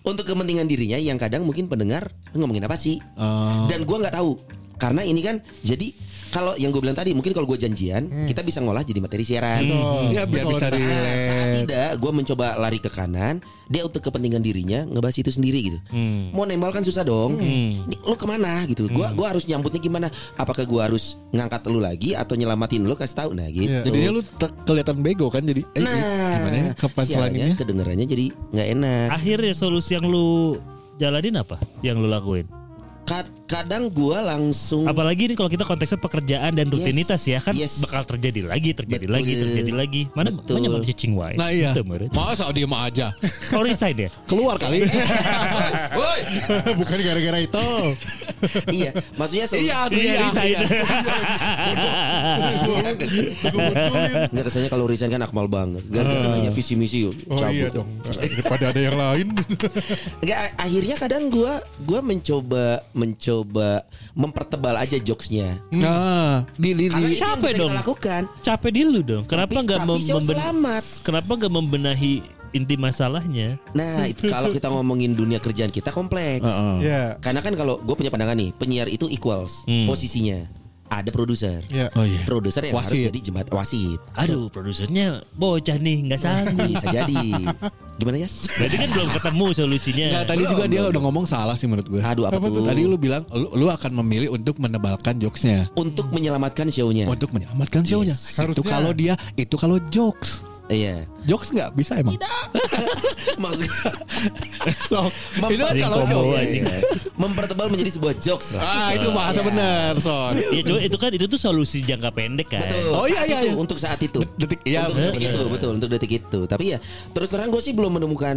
untuk kepentingan dirinya yang kadang mungkin pendengar "Lu ngomongin apa sih? Oh. Dan gua nggak tahu. Karena ini kan jadi kalau yang gue bilang tadi mungkin kalau gue janjian kita bisa ngolah jadi materi siaran. Ya biar bisa saat-. Saat tidak, gue mencoba lari ke kanan, dia untuk kepentingan dirinya ngebahas itu sendiri gitu. Hmm. Mau nembal kan susah dong. Ini lu ke mana gitu? Gua gua harus nyambutnya gimana? Apakah gua harus ngangkat lu lagi atau nyelamatin lu kasih tahu nah gitu. Iya. Jadinya lu kelihatan bego kan jadi eh, eh, nah, gimana ya kapan selanjutnya? kedengarannya jadi nggak enak. Akhirnya solusi yang lu jalanin apa? Yang lu lakuin? Ka- kadang gua langsung Apalagi ini kalau kita konteksnya pekerjaan dan rutinitas ya kan yes. bakal terjadi lagi, terjadi Betul. lagi, terjadi lagi. Mana Betul. mana manusia cicing wae. Nah iya. Gitu. Masa diem aja. <laughs> Kalau resign ya? Keluar kali. <laughs> Bukan gara-gara itu. iya, maksudnya solusi iya, Iya, iya. resign. <laughs> Nggak kesannya kalau resign kan akmal banget. Gara-gara nanya visi misi yuk. Oh iya dong. Daripada ada yang lain. Enggak, akhirnya kadang gua gua mencoba mencoba mempertebal aja jokesnya. Nah, di di di Capek dong. lakukan. Capek di lu dong. Kenapa Tapi- nggak tapi mem-. Kenapa nggak membenahi inti masalahnya? Nah, itu <laughs> kalau kita ngomongin dunia kerjaan kita kompleks. Heeh. Ya. Karena kan kalau gue punya pandangan nih, penyiar itu equals Hmm. posisinya. Ada produser. Ya. Oh iya. Produser yang harus Wasit. jadi jembat wasit. Aduh, produsernya bocah nih, nggak sanggup. <laughs> Bisa jadi. Gimana ya? Berarti kan belum ketemu solusinya. Enggak, tadi juga dia udah ngomong salah sih menurut gue. Aduh apa, tuh? Tadi lu bilang lu, lu akan memilih untuk menebalkan jokesnya. Untuk menyelamatkan show-nya. Untuk menyelamatkan show-nya. Yes. Itu Harusnya. kalau dia, itu kalau jokes. Iya. Jokes nggak bisa emang? <laughs> Maksud <laughs> Loh, itu kan Sering kalau jokes. anjing. mempertebal menjadi sebuah jokes lah. Ah, itu bahasa benar, Son. Ya coba itu kan itu tuh solusi jangka pendek kan. Betul. Oh, iya, iya, itu, iya. Untuk saat itu. Detik, iya, untuk benar, detik itu betul untuk detik itu. Tapi ya terus terang gue sih belum menemukan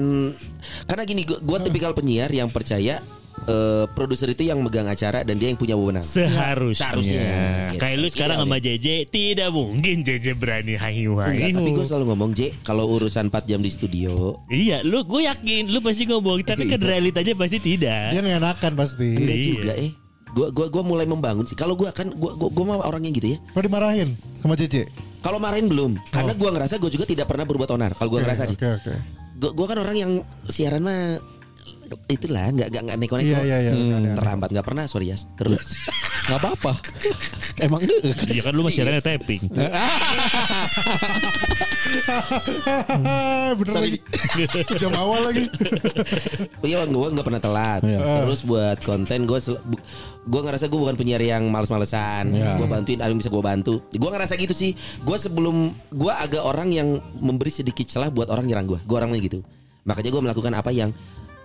karena gini gue Hmm. tipikal penyiar yang percaya eh, produser itu yang megang acara dan dia yang punya wewenang. Seharusnya. Seharusnya. Gitu. Kayak lu sekarang Ideal sama JJ tidak mungkin JJ berani hayu Enggak, hayu. tapi gue selalu ngomong J kalau urusan 4 jam di studio Iya, lu gue yakin lu pasti ngomong, tapi kan realitanya pasti tidak. Dia ngenakan pasti. enggak Iya. juga eh. Gue gua gua mulai membangun sih. Kalau gue kan gue gua, gua mah orangnya gitu ya. Pernah dimarahin sama JJ? Kalau marahin belum, karena gua ngerasa gue juga tidak pernah berbuat onar. Kalau gue ngerasa aja. Oke oke. Gue gua kan orang yang siaran mah itulah nggak nggak nggak neko-neko. Iya iya iya. Hmm, terlambat nggak pernah sorry ya terus <laughs> Nggak apa-apa. <laughs> Emang eh, Iya kan lu masih siarannya tapping. <laughs> Bener Sorry. lagi. Sejam awal lagi. iya gue nggak pernah telat Iya. terus buat konten gue gue ngerasa gue bukan penyiar yang males-malesan Iya. gue bantuin ada yang bisa gue bantu gue ngerasa gitu sih gue sebelum gue agak orang yang memberi sedikit celah buat orang nyerang gue gue orangnya gitu makanya gue melakukan apa yang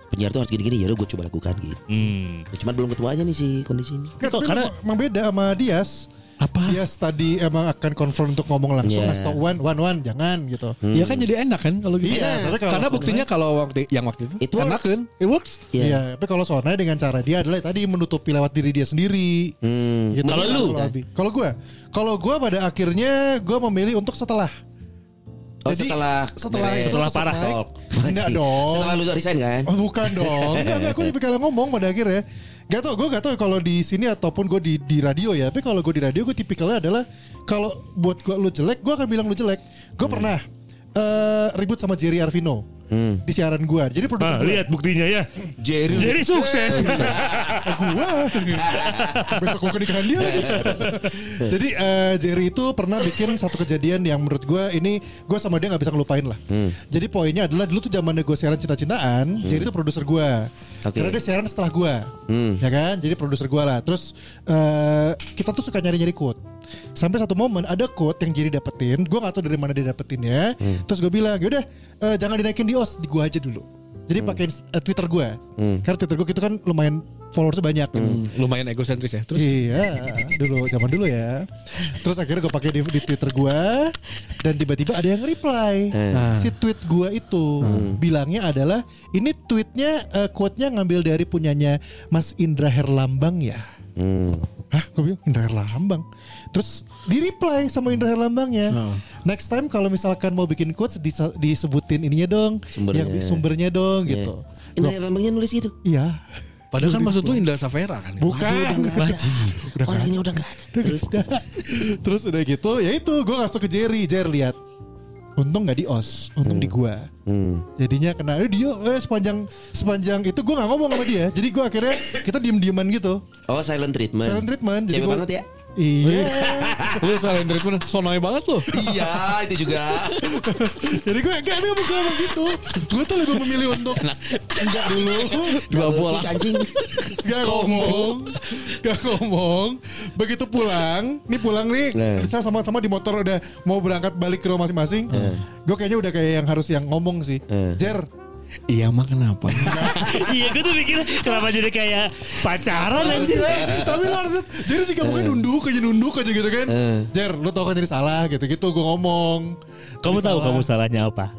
penyiar tuh harus gini-gini ya udah gue coba lakukan gitu Hmm. Cuma belum ketemu aja nih si kondisi ini. Kok, tapi karena- emang- beda sama Dias. apa? Dias tadi emang akan confirm untuk ngomong langsung Iya. ngasih tau one one one jangan gitu. Ya kan jadi enak kan kalau gitu. Iya, tapi kalau Karena buktinya kalau waktu yang waktu itu, It enak kan? It works. Iya, tapi kalau Sonai dengan cara dia adalah tadi menutupi lewat diri dia sendiri. Hmm. Gitu. Kalau lu? Kalau gue, kalau gue pada akhirnya gue memilih untuk setelah. Oh Jadi, setelah setelah beres. Setelah parah. Talk. <laughs> Enggak dong. Setelah lu resign kan? Oh bukan dong <laughs> Enggak, enggak Gue tipikal yang ngomong pada akhirnya Gak tau Gue gak tau kalau di sini Ataupun gue di, di radio ya Tapi kalau gue di radio Gue tipikalnya adalah Kalau buat gue lu jelek Gue akan bilang lu jelek Gue pernah eh, Ribut sama Jerry Arvino Di siaran gue Jadi produser Ah, gue lihat buktinya ya. Jerry. Jadi sukses. gue besok gue nikahan dia lagi. <laughs> jadi eh, Jerry itu pernah bikin satu kejadian yang menurut gue ini gue sama dia nggak bisa ngelupain lah. Jadi poinnya adalah dulu tuh zamannya gue siaran cinta-cintaan Jerry itu produser gue Oke. karena dia siaran setelah gue Hmm. ya kan? Jadi produser gue lah. Terus eh, kita tuh suka nyari-nyari quote. Sampai satu momen ada quote yang Jerry dapetin. Gue gak tahu dari mana dia dapetinnya. Terus gue bilang yaudah eh, jangan dinaikin di os di gue aja dulu jadi pakai eh, Twitter gue karena Twitter gue itu kan lumayan followersnya banyak gitu. Lumayan egosentris ya. Terus Iya, dulu zaman dulu ya. Terus akhirnya gue pakai di, di Twitter gue dan tiba-tiba ada yang reply. Si tweet gue itu bilangnya adalah ini tweetnya eh, quote-nya ngambil dari punyanya Mas Indra Herlambang ya. Hmm. Hah, gue bilang Indra Herlambang. Terus di reply sama Indra Herlambangnya. Next time kalau misalkan mau bikin quotes disebutin ininya dong, Sumbernya. yang sumbernya dong gitu. Ini lambangnya nulis gitu. Iya. padahal kan maksud lu Indra Safera kan. ya? Bukan. Orangnya udah nggak ada. Terus Terus udah gitu, ya itu gue ngasih ke Jerry, Jer lihat. Untung nggak di os, untung di gua. Hmm. Jadinya kena eh, dia eh, sepanjang sepanjang itu gue nggak ngomong sama dia. Jadi gue akhirnya kita diem dieman gitu. Oh silent treatment. Silent treatment. Jadi Cewek gua- banget ya. Iya. Lu selain treatment sonoy banget lo. iya, itu juga. <laughs> Jadi gue gak ada gue ngomong gitu. Gue tuh lebih memilih untuk enggak dulu. Dua bola. Anjing. Gak ngomong Gak ngomong Begitu pulang Nih pulang nih Nah. Kita sama-sama di motor udah Mau berangkat balik ke rumah masing-masing Gue kayaknya udah kayak yang harus yang ngomong sih. Jer Iya mah kenapa? <laughs> iya gue tuh mikir kenapa jadi kayak pacaran anjir. Tapi lo harus Jer juga mungkin nunduk aja nunduk aja gitu kan. Jer lu tau kan ini salah gitu-gitu Gue ngomong. Kamu tahu kamu salahnya apa?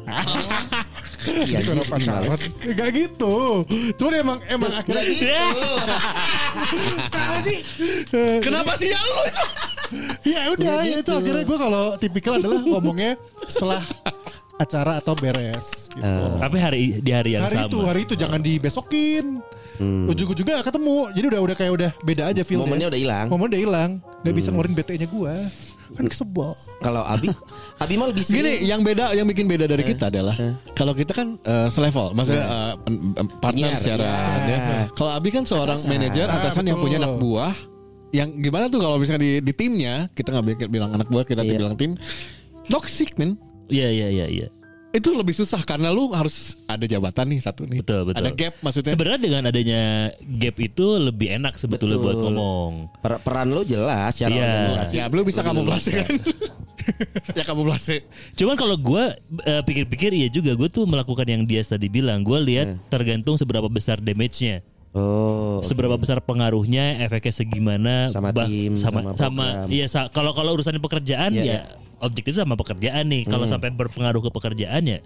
Iya, anjing, pacaran. Gak gitu. Cuman emang Emang akhirnya <laughs> Kenapa sih? Kenapa sih ya lu? Ya udah ya itu akhirnya gue kalau tipikal adalah ngomongnya setelah acara atau beres gitu. Tapi hari di hari yang hari sama. itu hari itu jangan dibesokin. Ujung-ujungnya gak ketemu. Jadi udah udah kayak udah beda aja feel Momennya udah hilang. Momen udah hilang. Gak bisa ngeluarin BT-nya gue. Kan kesebel. Kalau Abi, <laughs> Abi mah lebih Gini, yang beda, yang bikin beda dari kita adalah kalau kita kan eh, selevel, maksudnya eh, pen- partner Penyiar, secara. iya. ya. Kalau Abi kan seorang Atasan. manajer atasan yang betul. punya anak buah. Yang gimana tuh kalau misalnya di, di timnya kita nggak bi- bilang anak buah, kita Iya. bilang tim toxic men. Iya iya iya iya. Itu lebih susah karena lu harus ada jabatan nih satu nih. Betul, betul. Ada gap maksudnya. Sebenarnya dengan adanya gap itu lebih enak sebetulnya Betul. buat ngomong. Per- peran lo jelas secara Iya. organisasi. ya, belum bisa kamuflase kan. <laughs> ya kamuflase. Cuman kalau gue pikir-pikir iya juga gue tuh melakukan yang dia tadi bilang. Gue lihat tergantung seberapa besar damage-nya. Oh, Seberapa besar pengaruhnya, efeknya segimana, Sama bah- tim, sama sama iya sa- kalau kalau urusan pekerjaan Iya, ya iya. objektif sama pekerjaan nih. Kalau sampai berpengaruh ke pekerjaan ya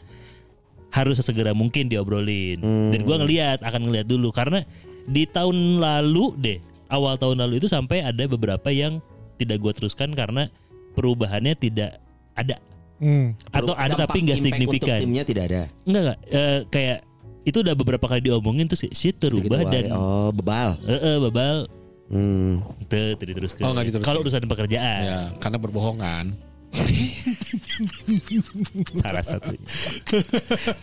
harus sesegera mungkin diobrolin. Dan gue ngelihat akan ngelihat dulu karena di tahun lalu deh, awal tahun lalu itu sampai ada beberapa yang tidak gue teruskan karena perubahannya tidak ada Hmm. atau ada tapi nggak signifikan. Untuk timnya tidak ada. Enggak enggak Eh, kayak itu udah beberapa kali diomongin terus shit terubah dan oh bebal. eh eh, babal Hmm. itu diteruskan. Oh. Kalau urusan pekerjaan Ya, karena berbohongan. <laughs> salah satu.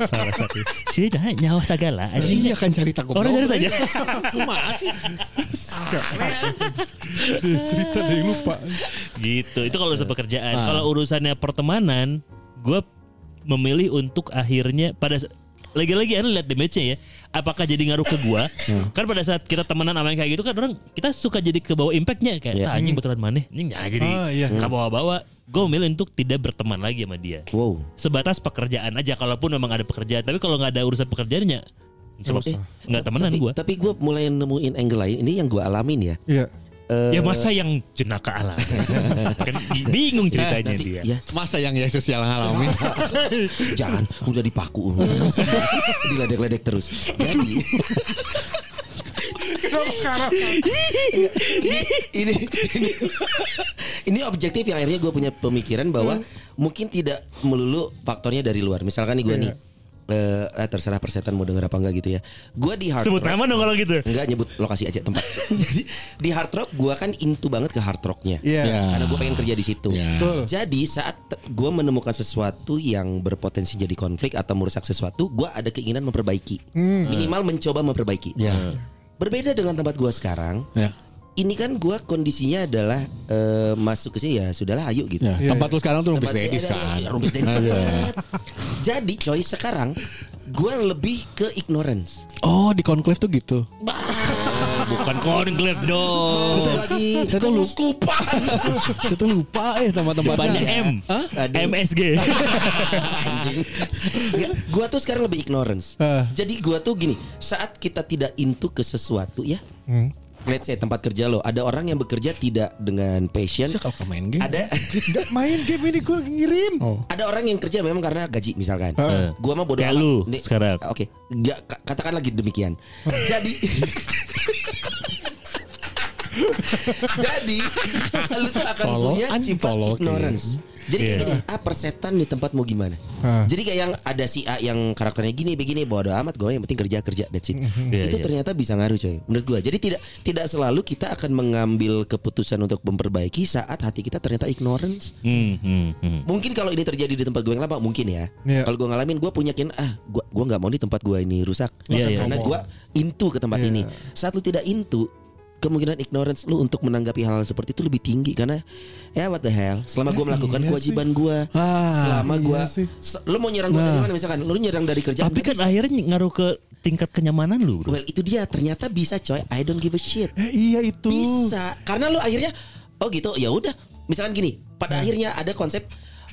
salah satu. Sini dah nyawa segala. Anjing Iya kan cerita goblok. Orang cerita aja. <laughs> Masih. <laughs> Cerita yang lupa. gitu. Itu kalau urusan pekerjaan. Ah. Kalau urusannya pertemanan, gue memilih untuk akhirnya pada lagi-lagi anda lihat damage-nya ya. Apakah jadi ngaruh ke gua? Kan pada saat kita temenan sama yang kayak gitu kan orang kita suka jadi ke bawah impact-nya kayak Iya. "Tah, anjing betulan mana? Ini nggak jadi Ah, iya. ke bawah-bawah. Gue memilih untuk tidak berteman lagi sama dia. Wow. Sebatas pekerjaan aja kalaupun memang ada pekerjaan. Tapi kalau nggak ada urusan pekerjaannya sebab nggak temenan tapi, gua. Tapi gue mulai nemuin angle lain. Ini yang gue alamin ya. Iya. Eh, Ya masa yang jenaka alam. <laughs> kan bingung ceritanya nanti, dia. ya. Masa yang Yesus yang ngalamin. <laughs> jangan udah dipaku <laughs> diledek-ledek terus. Jadi ini, ini ini. Ini objektif yang akhirnya gue punya pemikiran bahwa mungkin tidak melulu faktornya dari luar. Misalkan nih gue nih eh, eh, terserah persetan mau denger apa enggak gitu ya gue di hard Sebut rock nama dong kalau gitu. enggak nyebut lokasi aja tempat <laughs> jadi di hard rock gue kan into banget ke hard rocknya Iya. Ya. karena gue pengen kerja di situ. Ya. Betul. Jadi saat gue menemukan sesuatu yang berpotensi jadi konflik atau merusak sesuatu, gue ada keinginan memperbaiki. Minimal mencoba memperbaiki. Ya. Berbeda dengan tempat gue sekarang. Ya. Ini kan gue kondisinya adalah eh, masuk ke sini ya sudahlah ayo gitu. Ya, tempat lu sekarang tuh rumpis dedis iya, kan. iya, rumpis dedis banget. Jadi coy sekarang gue lebih ke ignorance. Oh, di conclave tuh gitu. Bukan conclave dong. lagi Saya tuh lu- skupa. Saya tuh lupa eh tempat-tempatnya. Depannya M. Aduh. MSG. Gua tuh sekarang lebih ignorance. Ah. Jadi gua tuh gini, saat kita tidak into ke sesuatu ya. Let's say tempat kerja lo, ada orang yang bekerja tidak dengan passion. Saya kalau main game. Ada <laughs> Gak main game ini gue ngirim. Oh. ada orang yang kerja memang karena gaji misalkan. Heeh. Gua mah bodoh amat. lu Nih, sekarang. Oke, Nggak, ka- katakan lagi demikian. Jadi <laughs> Jadi lu tuh akan Tolol, punya sifat ignorance. Jadi kayak Iya. gini, ah persetan di tempat mau gimana? Ah. Jadi kayak yang ada si A yang karakternya gini begini bodoh amat gue yang penting kerja kerja that's it. Iya, itu iya. ternyata bisa ngaruh coy. Menurut gue. Jadi tidak tidak selalu kita akan mengambil keputusan untuk memperbaiki saat hati kita ternyata ignorance. Hmm, hmm. Mungkin kalau ini terjadi di tempat gue yang lama mungkin ya. Iya. Kalau gue ngalamin gue punya kin ah gue gua nggak mau nih tempat gue ini rusak Iya, iya. karena gue into ke tempat Iya. ini. Saat lu tidak into kemungkinan ignorance lu untuk menanggapi hal, -hal seperti itu lebih tinggi karena ya what the hell? Selama gue melakukan iya kewajiban gue Ah, selama iya gue sih. lu mau nyerang gue dari mana misalkan? Lu nyerang dari kerjaan Tapi kan bisa. akhirnya ngaruh ke tingkat kenyamanan lu, bro. well itu dia. Ternyata bisa coy. I don't give a shit. Eh, iya itu. bisa. Karena lu akhirnya oh gitu ya udah. Misalkan gini pada akhirnya ada konsep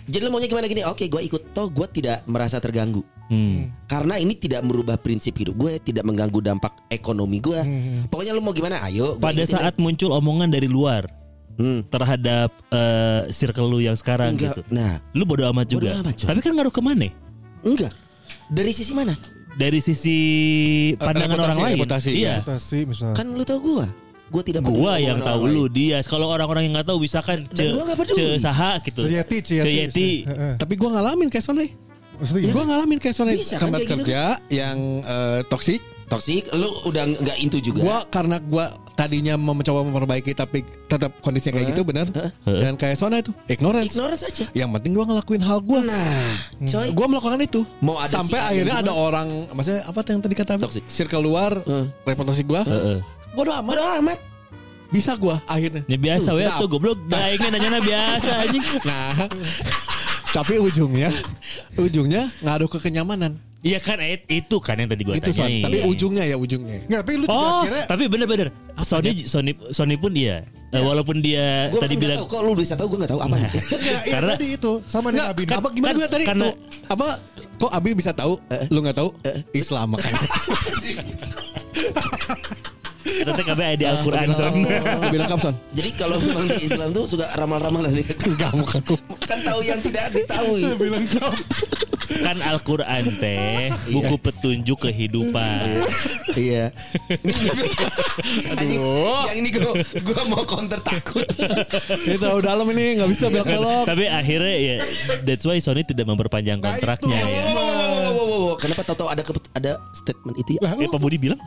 jadi lu maunya gimana gini oke gue ikut toh gue tidak merasa terganggu Hmm. karena ini tidak merubah prinsip hidup gue tidak mengganggu dampak ekonomi gue pokoknya lu mau gimana ayo Pada ikutin saat muncul omongan dari luar deh. Hmm. terhadap eh, circle lu yang sekarang Enggak. gitu. nah Lu bodo amat Bodo juga. amat. Tapi kan ngaruh ke mana? enggak dari sisi mana Dari sisi pandangan reputasi, orang lain. reputasi, iya. Reputasi kan lu tau gue gue tidak peduli Gua yang tahu lu dia. Kalau orang-orang yang nggak tahu gua nggak peduli. ce saha gitu. Ceyeti, Ceyeti. Tapi gue ngalamin kayak Sonai. Maksudnya Gue ngalamin kayak Bisa kan tempat gitu kerja yang eh, toksik. toksik lu udah nggak into juga Gua karena gua tadinya mau mencoba memperbaiki tapi tetap kondisinya kayak gitu benar. Dan kayak Sonai itu ignorance. ignorance aja Yang penting gua ngelakuin hal gua. nah coy Gua melakukan itu. Mau ada sampai si akhirnya ada orang, maksudnya apa yang tadi kata Toxic. circle luar, Heeh. reputasi gua. Heeh. Bodoh amat. bodo amat Bisa gua akhirnya. Ya biasa we Nah. tuh goblok daengnya nanya biasa anjing. Nah, <laughs> tapi ujungnya, ujungnya ngaruh ke kenyamanan. Iya kan eh, itu kan yang tadi gua Itu Son. tanyain. Tapi ujungnya ya ujungnya. Enggak, tapi lu juga Oh, akhirnya tapi bener-bener Sony Sony Sony pun iya. Eh, walaupun dia gue tadi bilang tahu kok lu bisa tahu gue nggak tahu apa Iya, iya Karena- tadi itu sama Nggak, Abi. apa gimana kan- gue tadi karena- tuh apa kok Abi bisa tahu lu nggak tahu Islam makanya <laughs> <laughs> Ternyata KB di Al-Quran Son. <laughs> lebih lengkap son. Jadi kalau memang di Islam tuh suka ramal-ramalan ya <laughs> enggak bukan kan tahu yang tidak diketahui <laughs> Kan Al-Quran teh buku petunjuk kehidupan. iya. Anjing, yang ini gue gue mau counter takut. Ini terlalu dalam ini nggak bisa belok belok Tapi akhirnya ya that's why Sony tidak memperpanjang kontraknya ya. Wow, wow, wow, kenapa tahu-tahu ada ada statement itu ya? Eh Pak Budi bilang <laughs>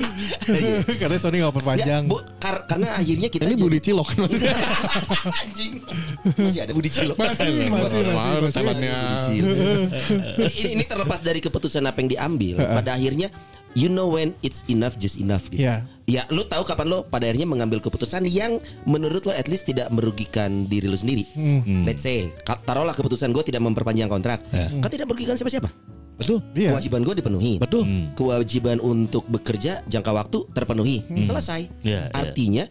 <laughs> Katanya Sony gak Ya, perpanjang. bu, kar- karena akhirnya kita ini jadi- budi cilok <laughs> anjing masih ada budi cilok Masih, masih, masih, masih. temannya <laughs> ini, ini terlepas dari keputusan apa yang diambil pada akhirnya you know when it's enough just enough gitu. Iya. Ya lu tahu kapan lo pada akhirnya mengambil keputusan yang menurut lo at least tidak merugikan diri lo sendiri. Let's say taruhlah keputusan gue tidak memperpanjang kontrak, kan tidak merugikan siapa-siapa. Betul Iya. Kewajiban gue dipenuhi. betul Kewajiban untuk bekerja jangka waktu terpenuhi. Selesai. Iya, iya. Artinya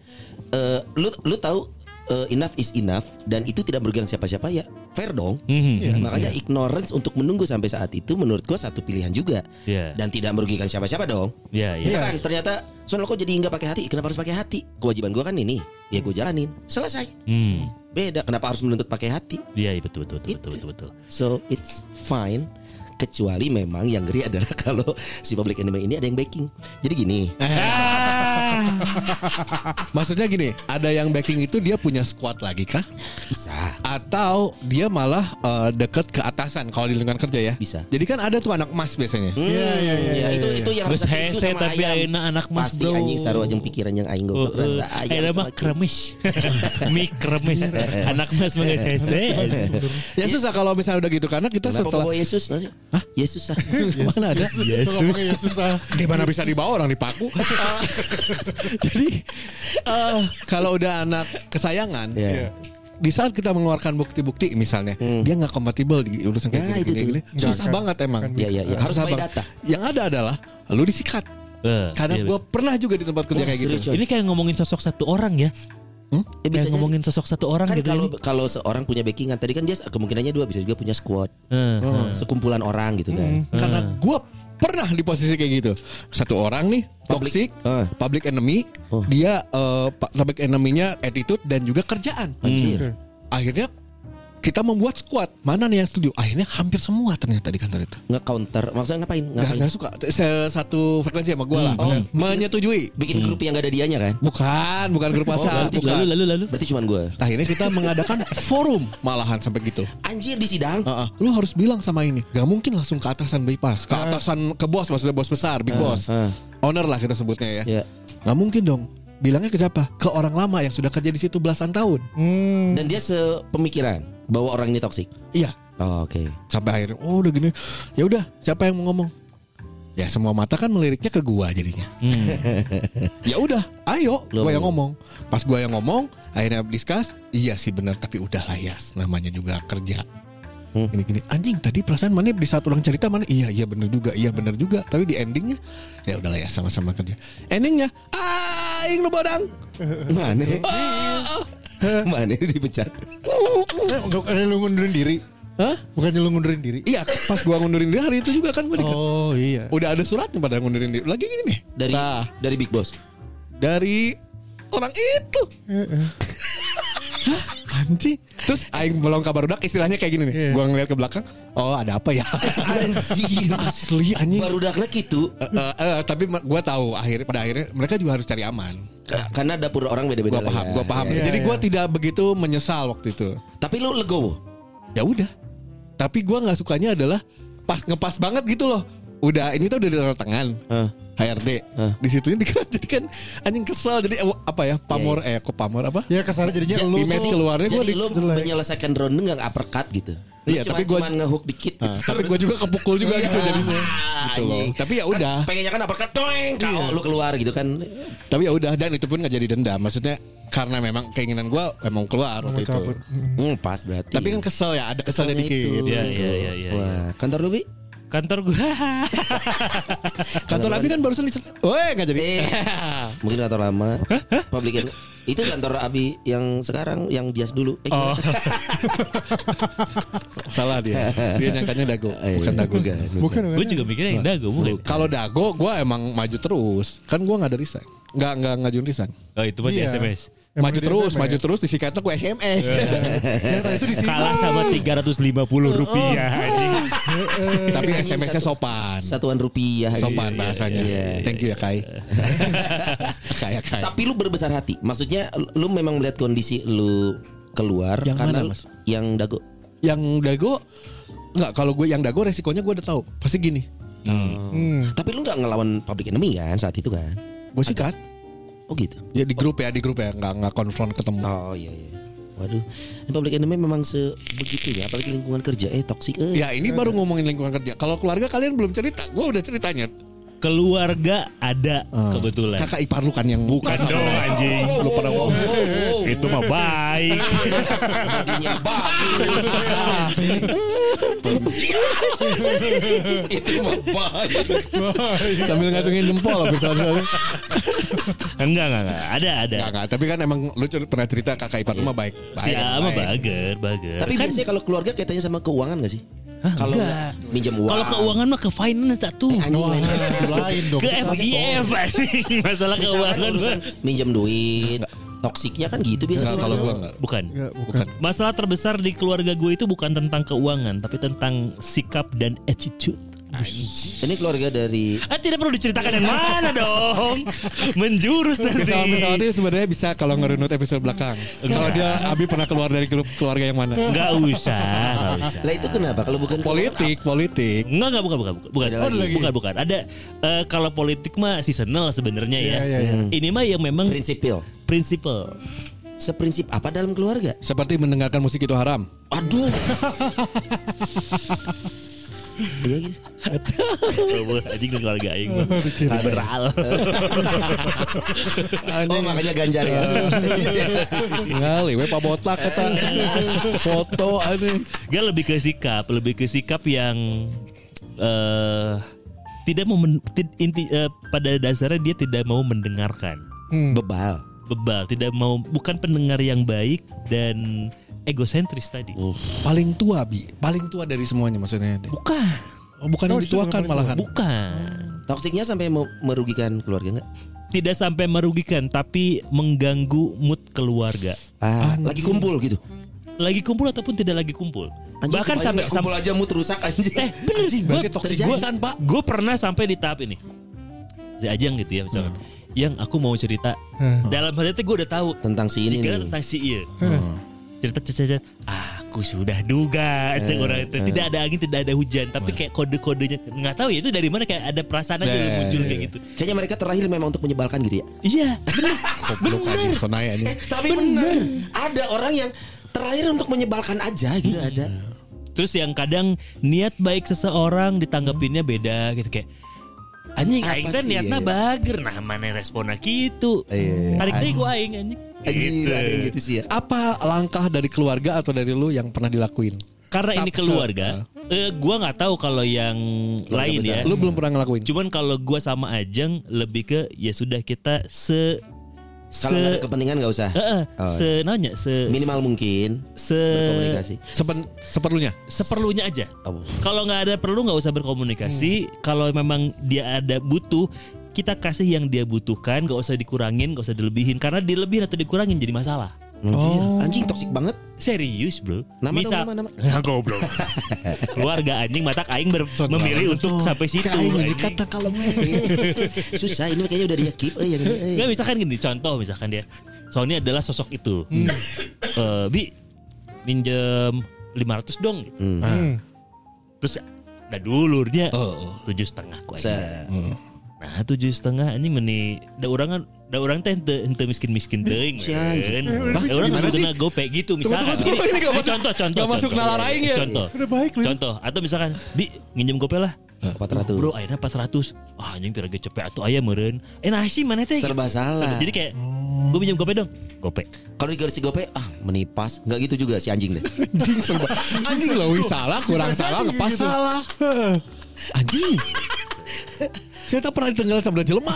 eh, lu lu tahu eh, enough is enough dan itu tidak merugikan siapa-siapa ya fair dong. Mhm. Makanya ignorance untuk menunggu sampai saat itu menurut gua satu pilihan juga. Iya. Dan tidak merugikan siapa-siapa dong. Iya, iya. Misalkan ternyata Son lo kok jadi nggak pakai hati? Kenapa harus pakai hati? Kewajiban gua kan ini. Ya gue jalanin. Selesai. Hmm. Beda. Kenapa harus menuntut pakai hati? Iya, iya, betul betul betul Itu. betul betul. betul. So it's fine. Kecuali memang yang ngeri adalah <laughs> kalau si public enemy ini ada yang backing. Jadi gini. <laughs> maksudnya gini ada yang backing itu dia punya squad lagi kah Bisa. atau dia malah eh, deket ke atasan kalau di lingkungan kerja ya Bisa. jadi kan ada tuh anak emas biasanya Iya iya iya. itu itu yang Terus rasa keju hese sama tapi ayeuna anak mas Pasti bro. anjing saru aja pikiran yang aing goblok rasa ayam. Ayeuna sama mah kremes. <laughs> Mie kremes. Anak mas mah hese. ya susah kalau misalnya udah gitu karena kita Kenapa setelah bawa Yesus? Hah? Yesus ah. <laughs> mana ada ngomongnya ya susah. Gimana bisa dibawa orang dipaku? <laughs> Ah, Jadi eh, kalau udah anak kesayangan, Iya. di saat kita mengeluarkan bukti-bukti misalnya, dia nggak kompatibel di urusan kayak Nah, gini, itu gini, gini. Susah akan- banget emang. akan Iya iya iya. Harus data. Yang ada adalah lu disikat. Eh, Karena iya, gue pernah juga di tempat kerja Wah, kayak gitu. Ini kayak ngomongin sosok satu orang ya. Ya, Kayak bisa ngomongin sosok satu orang kan gitu. kalau ini. kalau seorang punya backingan tadi kan dia kemungkinannya dua bisa juga punya squad Eh, sekumpulan orang gitu kan Karena gue pernah di posisi kayak gitu. Satu orang nih toxic, Ah. public enemy, Oh. dia eh, pa- public enemy-nya attitude dan juga kerjaan. Anjir. Akhirnya kita membuat squad. Mana nih yang setuju? Akhirnya hampir semua ternyata di kantor itu. nge counter. Maksudnya ngapain? Gak, ngapain? gak suka. Se- Satu frekuensi sama gue lah. Maksudnya Menyetujui. Bikin grup yang gak ada dianya kan? Bukan Bukan grup WhatsApp. berarti bukan. lalu lalu lalu. berarti cuman gue Akhirnya kita mengadakan <laughs> forum Malahan sampai gitu. Anjir di sidang? Heeh. Lu harus bilang sama ini. Gak mungkin langsung ke atasan bypass Ke atasan ke bos Maksudnya bos besar Big boss. Owner lah kita sebutnya ya. Ya Gak mungkin dong. Bilangnya ke siapa? Ke orang lama yang sudah kerja di situ belasan tahun. Hmm. dan dia sepemikiran bahwa orang ini toksik Iya oh, oke Sampai akhirnya Oh udah gini ya udah Siapa yang mau ngomong Ya semua mata kan meliriknya ke gua jadinya. <laughs> ya udah, ayo Lu gua yang ngomong. Pas gua yang ngomong, akhirnya discuss, iya sih benar tapi udah lah ya, namanya juga kerja. Hmm. Gini-gini, anjing tadi perasaan mana di saat ulang cerita mana iya iya bener juga, iya bener juga. Tapi di endingnya ya udahlah ya sama-sama kerja. Endingnya, aing lu bodang. Mana? Ah, <laughs> Mana dipecat? Eh, Bukannya lu ngundurin diri? Hah? Bukannya lu ngundurin diri? Iya, pas gua ngundurin diri hari itu juga kan gua Oh iya. udah ada suratnya pada ngundurin diri. Lagi gini nih. Dari Nah, dari Big Boss. dari orang itu. Hah? Anjing. Terus aing belum kabar udah istilahnya kayak gini nih. Iya. Gua ngeliat ke belakang, oh ada apa ya? Anjir. Asli anjing. Baru daknya gitu. Eh, eh, eh, tapi gua tahu akhirnya pada akhirnya mereka juga harus cari aman. Ka- Karena dapur orang beda-beda Gua paham, ya. gua paham. Iya, Jadi iya. gua tidak begitu menyesal waktu itu. Tapi lu legowo. Ya udah. Tapi gua nggak sukanya adalah pas ngepas banget gitu loh. Udah ini tuh udah di tangan. Hah. HRD. Hah. Di situnya <laughs> jadi kan anjing kesel jadi eh, apa ya? Pamor eh kok pamor apa? Ya ke sana jadinya Ja- lu image keluarnya gua Jadi di lu menyelesaikan ronde nggak uppercut gitu. Lu Iya, tapi gua- cuma ngehook dikit. Nah, tapi gue juga kepukul juga gitu jadinya. Gitu loh. Anjing. Tapi ya udah. Kan pengennya kan uppercut doeng kau lu keluar gitu kan. Tapi ya udah dan itu pun nggak jadi dendam. Maksudnya karena memang keinginan gue emang keluar waktu itu. Hmm, pas berarti. Tapi kan kesel ya, ada keselnya Keselnya dikit. itu. Iya, iya, iya, iya. Wah, kantor lu Bi? Kantor gua Kantor Abi kan barusan dicerita. Woi, nggak jadi. Eh, mungkin kantor lama. Public itu kantor Abi yang sekarang yang Dias dulu. Eh, Oh. <laughs> Salah dia. Dia nyangkanya dago, eh, bukan dago. bukan. Bukan Gue juga mikirnya yang dago bukan. Kalau dago, gue emang maju terus. Kan gue nggak ada resign. Nggak nggak ngajuin resign. Oh itu mah di Iya. SMS. Yang maju di terus, SMS. maju terus disikatnya ku SMS. <laughs> Yang tadi itu di sini. Kalah sama 350 rupiah anjing. Tapi SMS-nya sopan. Satuan rupiah. Sopan bahasanya. Iya, iya, Thank you ya Kai. <laughs> Kai ya Kai. Tapi lu berbesar hati. Maksudnya lu memang melihat kondisi lu keluar Yang karena mana, Mas? yang dago. yang dago nggak kalau gue yang dago resikonya gue udah tahu pasti gini Hmm. Tapi lu nggak ngelawan public enemy kan saat itu kan? gue sikat Oh gitu. ya di grup ya di grup ya nggak nggak konfront ketemu Oh iya iya. Waduh, ini public enemy memang sebegitunya, apalagi lingkungan kerja. Eh toksik eh. ya ini baru ngomongin lingkungan kerja. Kalau keluarga kalian belum cerita gue udah ceritanya Keluarga ada kebetulan. kakak ipar lu kan yang Bukan dong anjing. lu pada ngomong Itu mah baik. Itu mah baik. sambil ngacungin jempol habis soalnya Enggak, enggak, enggak. Ada, ada. nggak nggak tapi kan emang lu pernah cerita kakak ipar lu mah baik baik, A mah baik. bager, bager. Tapi kan biasanya kalau keluarga kaitannya sama keuangan gak sih? Kalau minjam uang. kalau keuangan mah ke finance satu. anjing lain. <laughs> lain dong. Ke FGF anjing. <laughs> Masalah Misalkan keuangan mah. minjam duit, toksiknya kan gitu biasanya. kalau gua nggak Bukan. Enggak, bukan. bukan Masalah terbesar di keluarga gue itu bukan tentang keuangan, tapi tentang sikap dan attitude. Ini keluarga dari Ah, tidak perlu diceritakan yang mana dong. Menjurus nanti. Pesawat-pesawat itu sebenarnya bisa kalau ngerunut episode belakang. Kalau dia Abi pernah keluar dari grup keluarga yang mana? Enggak usah, enggak usah. Lah itu kenapa? Kalau bukan Politik, politik. Enggak, enggak, bukan, bukan, bukan, bukan, Ada Oh, lagi. bukan, bukan. Ada eh, kalau politik mah seasonal sebenarnya ya. Iya, iya, iya. Ini mah yang memang prinsipil. prinsipal. Seprinsip apa dalam keluarga? Seperti mendengarkan musik itu haram. Aduh. <laughs> Iya gitu. Oh, anjing ke keluarga aing mah. Liberal. Oh makanya ganjar ya. <laughs> Ngali, we Pak Botak kata foto aneh. Gak lebih ke sikap, lebih ke sikap yang eh tidak mau men- ti- inti eh, pada dasarnya dia tidak mau mendengarkan. Bebal. Bebal, tidak mau bukan pendengar yang baik dan egosentris tadi. Paling tua Bi, paling tua dari semuanya maksudnya. Bukan, Oh, bukan yang itu dituakan malahan. bukan. Toksiknya sampai mau merugikan keluarga nggak? Tidak sampai merugikan tapi mengganggu mood keluarga. Ah, lagi kumpul gitu. Lagi kumpul ataupun tidak lagi kumpul. Anjing, Bahkan sampai kumpul aja mood rusak anjing. Eh bener sih gue toksik gue pisan, Pak. gue pernah sampai di tahap ini si Ajang gitu ya misalkan yang aku mau cerita Hmm. dalam hal itu gue udah tahu Tentang si ini jika nih. tentang si iya cerita cerita aku sudah duga cek orang itu tidak ada angin tidak ada hujan tapi kayak kode kodenya nggak tahu ya itu dari mana kayak ada perasaan aja yang Nah. muncul kayak gitu Kayaknya mereka terakhir memang untuk menyebalkan gitu ya. iya anjing <laughs> sonaya Eh, ini. tapi bener. Ada orang yang terakhir untuk menyebalkan aja gitu ada. terus yang kadang niat baik seseorang ditanggapinnya beda gitu kayak Anjing aing teh niatna iya. bager nah mana responnya gitu. Iya. Tarik deui ku aing anjing. Anjir, Gitu. ada yang gitu sih ya. Apa langkah dari keluarga atau dari lu yang pernah dilakuin? Karena ini Sab- keluarga, eh, gua nggak tahu kalau yang lain ya. Lu belum pernah ngelakuin? Cuman kalau gua sama Ajeng lebih ke ya sudah kita se Kalau ada se kepentingan nggak usah. Eh, Oh. se nanya se Minimal mungkin se berkomunikasi. Sepen, seperlunya. seperlunya aja. Oh. Kalau nggak ada perlu nggak usah berkomunikasi. Kalau memang dia ada butuh, kita kasih yang dia butuhkan, nggak usah dikurangin, nggak usah dilebihin. Karena dilebihin atau dikurangin jadi masalah. Anjir, anjing toksik banget. Serius bro. Nama Misal, dong, nama, nama. Ya, goblok. <laughs> Keluarga anjing mata aing ber- memilih untuk sampai situ. anjing. kalau Susah ini kayaknya udah dia keep eh yang eh. Misalkan gini, contoh misalkan dia. Sony adalah sosok itu. Eh, bi minjem 500 dong. Hmm. Terus ada dulurnya Oh. tujuh setengah. Se- Nah tujuh setengah anjing meni da orang kan da orang teh ente ente miskin miskin teuing Si meureun. Da orang gimana kan gope gitu misalkan tunggu, ini contoh contoh nggak masuk nalar aing ya. contoh Udah baik lu. contoh atau misalkan bi nginjem gope lah 400. bro akhirnya 400 ah anjing pira ge cepet atuh aya meureun eh nah sih mana teh Serba salah. jadi kayak gue pinjam gope dong gope Kalau di garis gope ah menipas nggak gitu juga si anjing deh. <laughs> Anjing serba. Anjing lo wih salah, kurang salah, ngepas salah. Anjing. <laughs> Saya tak pernah ditenggal sebelah jelema.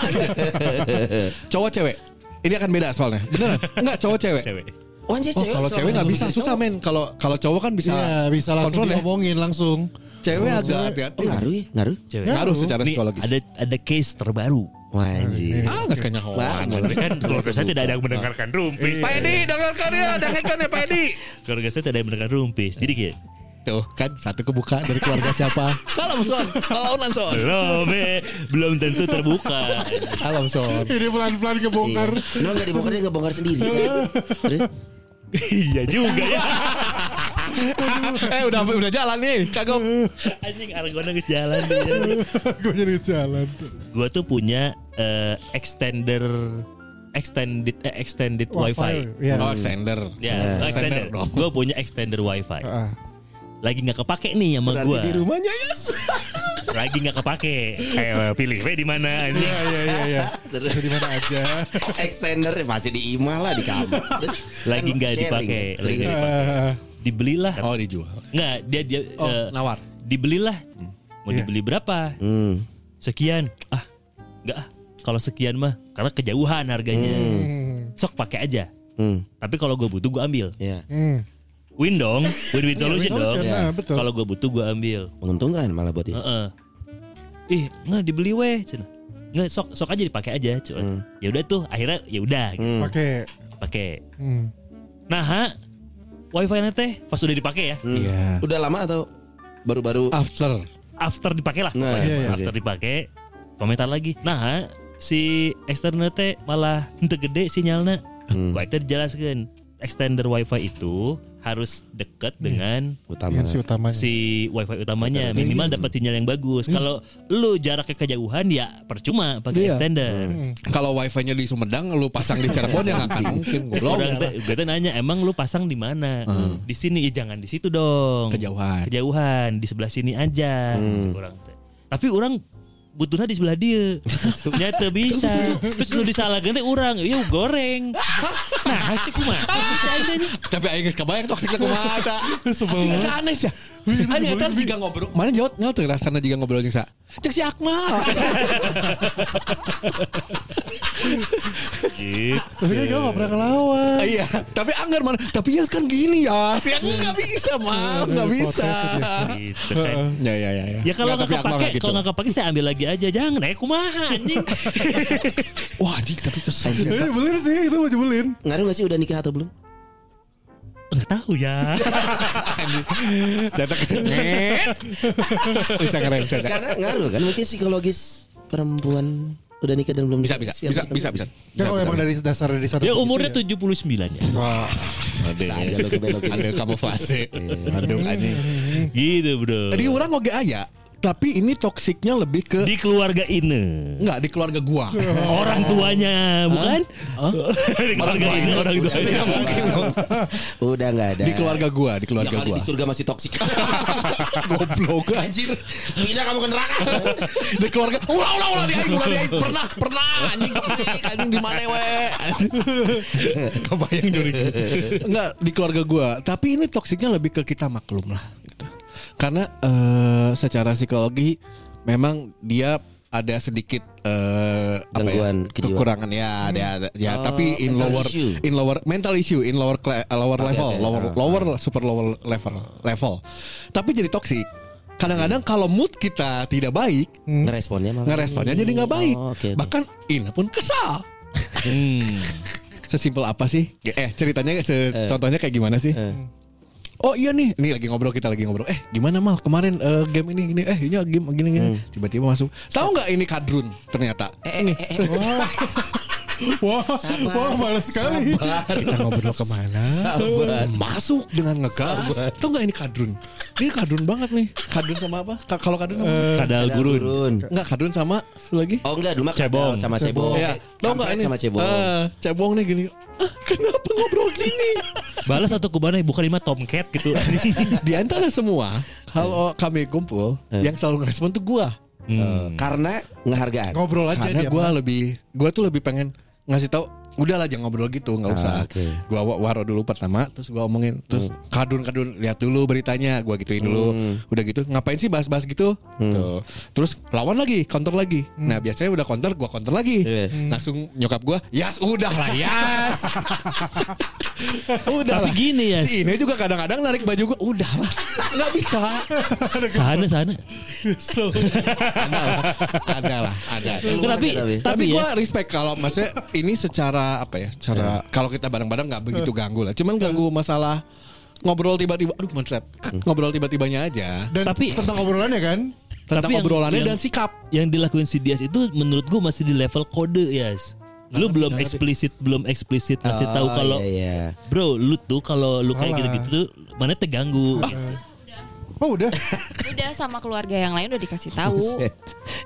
cowok cewek. Ini akan beda soalnya. Beneran? Enggak cowok cewek. cewek Oh anjir Oh, cewek. kalau cewek nggak bisa, ngomongin susah men. Kalau kalau cowok kan bisa. Iya, bisa langsung kontrol ya. diomongin langsung. Cewek agak cewek- hati-hati. Oh ngaruh ya, ngaruh. cewek Ngaruh secara Nih, psikologis. ada ada case terbaru Wah anjir. Ah, nggak sekanya tapi kan keluarga saya tidak ada yang mendengarkan rumpis Pak Edi, dengarkan ya, dengarkan ya Pak Edi. keluarga saya tidak ada yang mendengarkan rumpis jadi kayak Tuh kan satu kebuka dari keluarga siapa? Kalam son, kalaunan son. belum eh, belum tentu terbuka Kalam son. Ini pelan-pelan Iya. kebongkar. Emang nggak dibongkar dia ngebongkar sendiri. Terus iya juga ya <laughs> eh udah udah jalan nih, kagok. anjing argona geus jalan dia Gue jadi jalan. gua tuh punya eh, extender extended eh, extended wifi, Iya. Oh, extender. ya Extender extender dong. gue punya extender wifi Ah. Lagi nggak kepake nih sama berarti gua di rumahnya yes. <laughs> lagi nggak kepake kayak pilih we di mana anjing Iya iya iya. <laughs> Terus Di mana aja. extender masih di imah lah di kamar. Terus lagi nggak dipakai ya. lagi nggak dipakai Ah, dibelilah Oh, dijual. nggak dia dia Oh, eh, nawar. dibelilah mau Iya. dibeli berapa Hmm. sekian ah nggak ah kalau sekian mah karena kejauhan harganya Hmm. sok pakai aja Hmm. tapi kalau gue butuh gue ambil Ya. Hmm. Win dong win win solution Win dong nah, betul. kalau gue butuh gue ambil Menguntungkan malah buat dia. Heeh. ih nggak dibeli weh cina nggak sok sok aja dipakai aja cuman Hmm. ya udah tuh akhirnya ya udah Hmm. Pakai. pakai Hmm. nah ha, wifi nya teh pas udah dipakai ya Hmm. Iya. Udah lama atau baru-baru After. after dipakai lah Nah, iya, iya. after dipakai komentar lagi nah ha, si external teh malah <laughs> ente gede sinyalnya Hmm. Gua tadi jelaskan extender wifi itu harus dekat dengan utama. Si utamanya. si wifi utamanya minimal dapat sinyal yang bagus. Kalau lu jaraknya kejauhan ya percuma pakai Iya. extender. Kalau wifi-nya di Sumedang, lu pasang di Cirebon ya nggak akan mungkin. Orang gue nanya emang lu pasang di mana? Di sini ya jangan di situ dong. Kejauhan. Kejauhan di sebelah sini aja. Orang teh. Tapi orang butuhnya di sebelah dia. <laughs> Nyata bisa. Terus lu disalahkan teh orang, yuk goreng. <laughs> Nah, sih kumaha? Bisa. Tapi aing geus kabayang toksiknya kumaha eta. Anjing eta aneh ya. Anjing eta jika ngobrol. Mana jawab nyaut teu rasana jika ngobrol jeung sa. Cek si Akmal. <laughs> Gitu. Tapi gue gak pernah ngelawan. Iya, tapi anggar mana? Tapi ya kan gini ya. Si Akmal nggak bisa, mah, nggak bisa. Gitu kan. Ya ya ya ya. Ya kalau nggak tapi Akmal kepake, gitu. kalau nggak kepake saya ambil lagi aja. Jangan, eh kumaha anjing. <laughs> Wah, anjing tapi kesel sih. Eh, bener sih itu mau jebelin. Ngaruh gak sih udah nikah atau belum? Nggak tahu ya. Saya tak Bisa ngerem saya. Karena ngaruh kan mungkin psikologis perempuan udah nikah dan belum Bisa bisa bisa tahu bisa bisa. Ya kalau emang dari dasar dari sana. Ya umurnya ya. 79 ya. Wah, Bisa aja lo kebelokin. ada kamuflase. Aduh anjing. Gitu bro. Tadi orang oge aya Tapi ini toksiknya lebih ke Di keluarga ini. Enggak di keluarga gua. <laughs> Orang tuanya, bukan? <laughs> di keluarga ini orang tuanya. Tidak mungkin dong. Udah nggak ada. Di keluarga gua, di Ya keluarga kali gua. di surga masih toksik. <laughs> Goblok Anjir, pindah kamu ke neraka. di keluarga ulah ulah ulah di aing ulah di aing pernah pernah anjing toksik anjing di mana we kebayang juri enggak di keluarga gua tapi ini toksiknya lebih ke kita maklum lah. Karena eh, secara psikologi memang dia ada sedikit eh, apa ya, kekurangan ya ada ada ya tapi in lower issue. in lower mental issue in lower cla- lower level oke. lower Ah, lower super lower level level tapi jadi toksik kadang-kadang kalau mood kita tidak baik Ngeresponnya malah. ngeresponnya jadi nggak baik. Oh, oke, oke. Bahkan Ina pun kesal. Hmm. <laughs> Sesimpel apa sih? Eh ceritanya se- contohnya kayak gimana sih? Oh iya nih, ini lagi ngobrol kita lagi ngobrol. Eh gimana mal kemarin eh, game ini gini, eh ini game gini gini. Tiba-tiba masuk. Tahu nggak ini kadrun ternyata? Eh, eh, eh, eh. <laughs> Wah, wah malas sekali. Kita ngobrol ke mana? Sabar. Masuk dengan ngegas. Tahu nggak ini kadrun? Ini kadrun banget nih. Kadrun sama apa? Ka- Kalau kadrun apa? Kadal gurun. Turun. Nggak kadrun sama satu lagi? Oh enggak, dulu mah Cebong. sama cebong. Iya, tahu nggak ini? sama cebong. Ah, cebong nih gini. Ah, kenapa ngobrol gini? Balas atau kubana bukan lima tomcat gitu. Di antara semua, kalau kami kumpul, yang selalu ngerespon tuh gua. Eh, Karena ngehargaan. Ngobrol aja Karena dia. gua Mak. lebih, gua tuh lebih pengen ngasih tahu. Udah lah jangan ngobrol gitu, nggak Ah, usah. oke. Gua wa- waro dulu pertama, terus gua omongin, terus kadun kadun lihat dulu beritanya, gua gituin dulu. Udah gitu, ngapain sih bahas-bahas gitu? Tuh. Terus lawan lagi, counter lagi. Nah biasanya udah counter, gua counter lagi. Iya. Langsung nyokap gua, yas udah lah yas. <laughs> udah Tapi lah. gini, Yas. Si ini juga kadang-kadang narik baju gua, udah lah, nggak bisa. <laughs> sana sana. <laughs> ada lah, ada. tapi tapi. tapi Tapi ya. gue respect kalau maksudnya ini secara apa ya? Cara kalau kita bareng-bareng nggak begitu ganggu lah. Cuman ganggu masalah ngobrol tiba-tiba. Aduh, mencret. Ngobrol tiba-tibanya aja. Dan Tapi- tentang obrolannya kan. Tentang Tapi obrolannya yang- dan sikap. yang dilakuin si Dias itu menurut gua masih di level kode Yas. Lu belum eksplisit belum eksplisit ngasih tahu Oh, kalau iya, iya. bro lu tuh kalau lu kayak gitu-gitu tuh mana terganggu. Oh udah. <laughs> Udah sama keluarga yang lain udah dikasih tahu.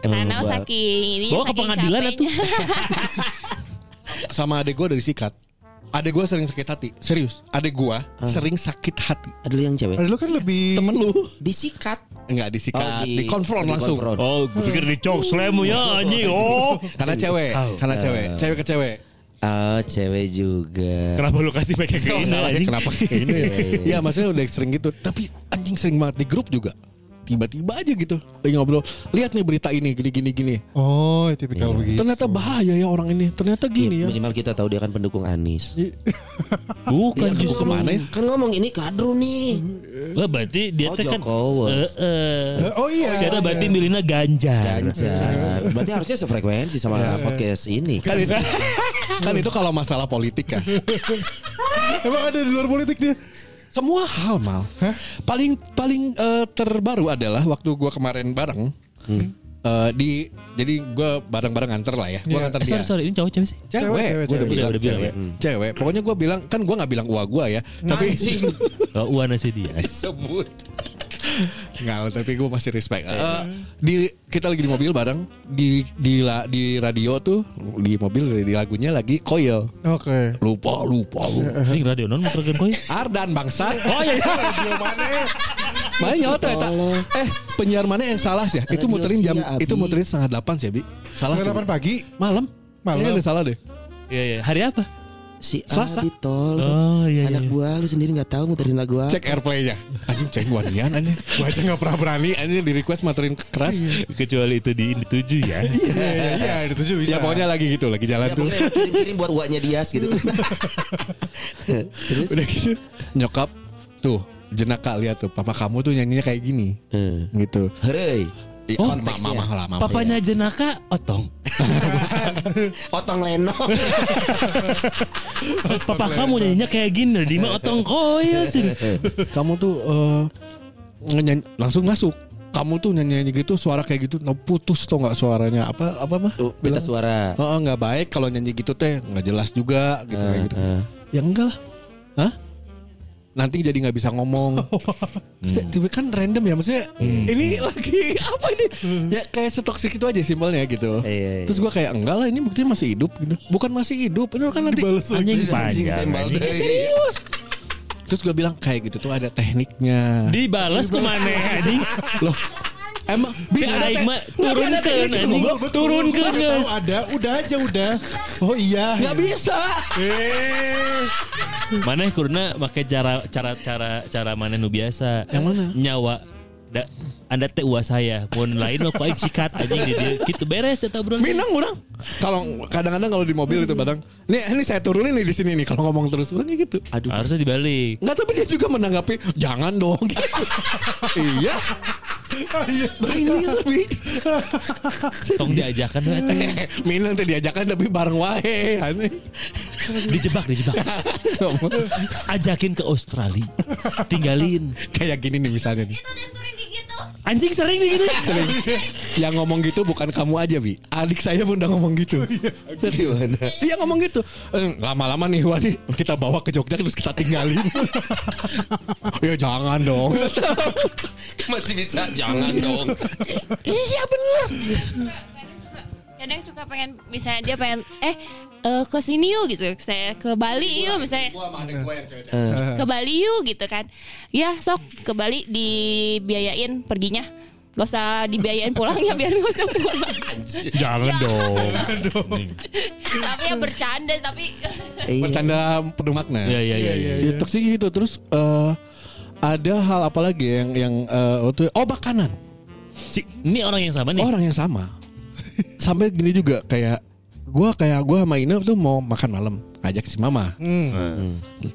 Karena saking ini Bawa ke pengadilan capeknya. <laughs> Sama adek gue dari sikat. Adek gue sering sakit hati. Serius. Adek gue sering sakit hati. Ada lu yang cewek. Ada lu kan lebih Temen lu. Disikat. Enggak disikat. Oh, di, konfront di langsung. konfront. Oh, gue pikir di cok slam ya <laughs> anjing. Oh. Karena cewek. Karena cewek. Cewek ke cewek. Oh, cewek juga. Kenapa lu kasih pakai kayak ini Salahnya anjing? kenapa kayak ini <laughs> ya? Iya maksudnya udah sering gitu Tapi anjing sering banget di grup juga Tiba-tiba aja gitu Lagi ngobrol Lihat nih berita ini Gini gini gini Oh, tipikal begitu. Ternyata bahaya ya orang ini Ternyata gini ya Minimal kita tahu dia kan pendukung Anies. <laughs> Bukan Iya, justru. ke mana ya? Kan ngomong ini kadru nih. Wah, berarti dia Oh, teh kan. Eh, eh. Oh iya. Siapa berarti milihnya Ganjar. Ganjar. Berarti harusnya sefrekuensi sama podcast ini. kan itu, kan itu kalau masalah politik kan <laughs> Emang ada di luar politik dia. Semua hal mal Paling paling eh, terbaru adalah Waktu gua kemarin bareng eh, di Jadi gua bareng-bareng nganter lah ya Gua Iya. nganter Eh, dia sorry, sorry, ini cowok cewek sih? Cewek, Cewek, cewek, Gua udah cewek. bilang Udah bilang cewek. ya. Cewek. Pokoknya gua bilang kan gua nggak bilang uang gua ya, tapi Oh, Uana sih dia. <laughs> Sebut. Nggak, tapi gue masih respect. Eh, di kita lagi di mobil bareng di di la- di radio tuh di mobil di lagunya lagi Coil. Oke. Lupa lupa lupa. Ini radio non muterkeun koy. Ardan bangsat. Oh iya. <laughs> Mana nyawa ternyata. Eh penyiar mana yang salah sih? Itu Radio muterin jam Abi. itu muterin setengah delapan sih Bi. Salah. Setengah delapan pagi. Malam. Malam. Kayaknya ada salah deh. Iya iya. Hari apa? Si Selasa. Abi tol. Oh iya iya. Anak buah lu sendiri nggak tahu muterin lagu apa. Cek airplaynya. Anjing cek wanian anjing. Gue aja nggak pernah berani anjing di request materin keras. Kecuali itu di tujuh ya. Iya, iya, iya, itu tujuh bisa. Ya pokoknya lagi gitu lagi jalan Ya, tuh. pokoknya kirim-kirim buat uaknya Dias gitu. Terus? <laughs> Udah gitu nyokap tuh jenaka lihat tuh papa kamu tuh nyanyinya kayak gini Hmm. gitu. Hei. Oh, konteksnya. mama lah mama. Papanya jenaka otong. <laughs> Otong Leno. <laughs> Papa kamu nyanyinya kayak gini di mah otong koil sih. <laughs> Kamu tuh eh, ngenyanyi- langsung masuk. Kamu tuh nyanyi nyanyi gitu suara kayak gitu no, putus tuh nggak suaranya apa apa mah? Tuh, pita suara. Oh, nggak baik kalau nyanyi gitu teh nggak jelas juga gitu kayak gitu. Eh, Ya enggak lah. Hah? Nanti jadi nggak bisa ngomong. <laughs> Terus tiba kan random ya maksudnya ini lagi <laughs> apa ini? Ya kayak setoksik itu aja simpelnya gitu. Iya, iya. Terus gua kayak enggak lah ini buktinya masih hidup gitu. Bukan masih hidup, ini kan nanti Anjing panjang. anjing. serius. Terus gue bilang kayak gitu tuh ada tekniknya. Dibales ke mana anjing? Loh, emang bi Cing ada teh- mah turun ke anjing. Turun ke geus. ada, udah aja udah. Oh iya. Nggak bisa. Eh. Mana kurna pakai cara cara cara cara mana nu biasa. Yang mana? Nyawa. Da, anda teh uas saya. Mun lain mah ku aing sikat anjing di dieu. Kitu beres eta bro. Minang orang. Kalau kadang-kadang kalau di mobil itu badang. Nih ini saya turunin nih di sini nih kalau ngomong terus orangnya gitu. Aduh. Harusnya dibalik. Enggak tapi dia juga menanggapi jangan dong <laughs> gitu. iya. Bener Bi. Tong diajakan. <laughs> Minang teh diajakan tapi bareng wae. Aneh. Dijebak, dijebak. <laughs> Ajakin ke Australia. Tinggalin. Kayak gini nih misalnya nih. Anjing sering nih gitu. Sering. Yang ngomong gitu bukan kamu aja Bi. Adik saya pun udah ngomong gitu. Gimana? Dia ngomong gitu. Eh, Lama-lama nih Wadi kita bawa ke Jogja terus kita tinggalin. <laughs> ya jangan dong. Masih bisa jangan dong. iya bener. Kadang suka pengen misalnya dia pengen eh eh, ke sini yuk gitu. Saya ke Bali yuk misalnya. Gua sama adik gua yang cewek. Ke Bali yuk gitu kan. Ya sok ke Bali dibiayain perginya. Gak usah dibiayain pulangnya biar gak usah pulang. Jangan dong. tapi ya bercanda tapi Iya. Bercanda penuh makna. Iya iya iya. iya. Ya, toksik gitu terus eh, ada hal apa lagi yang yang eh, waktu oh makanan Si, ini orang yang sama nih. orang yang sama sampai gini juga kayak gua kayak gua sama Ina tuh mau makan malam ajak si Mama.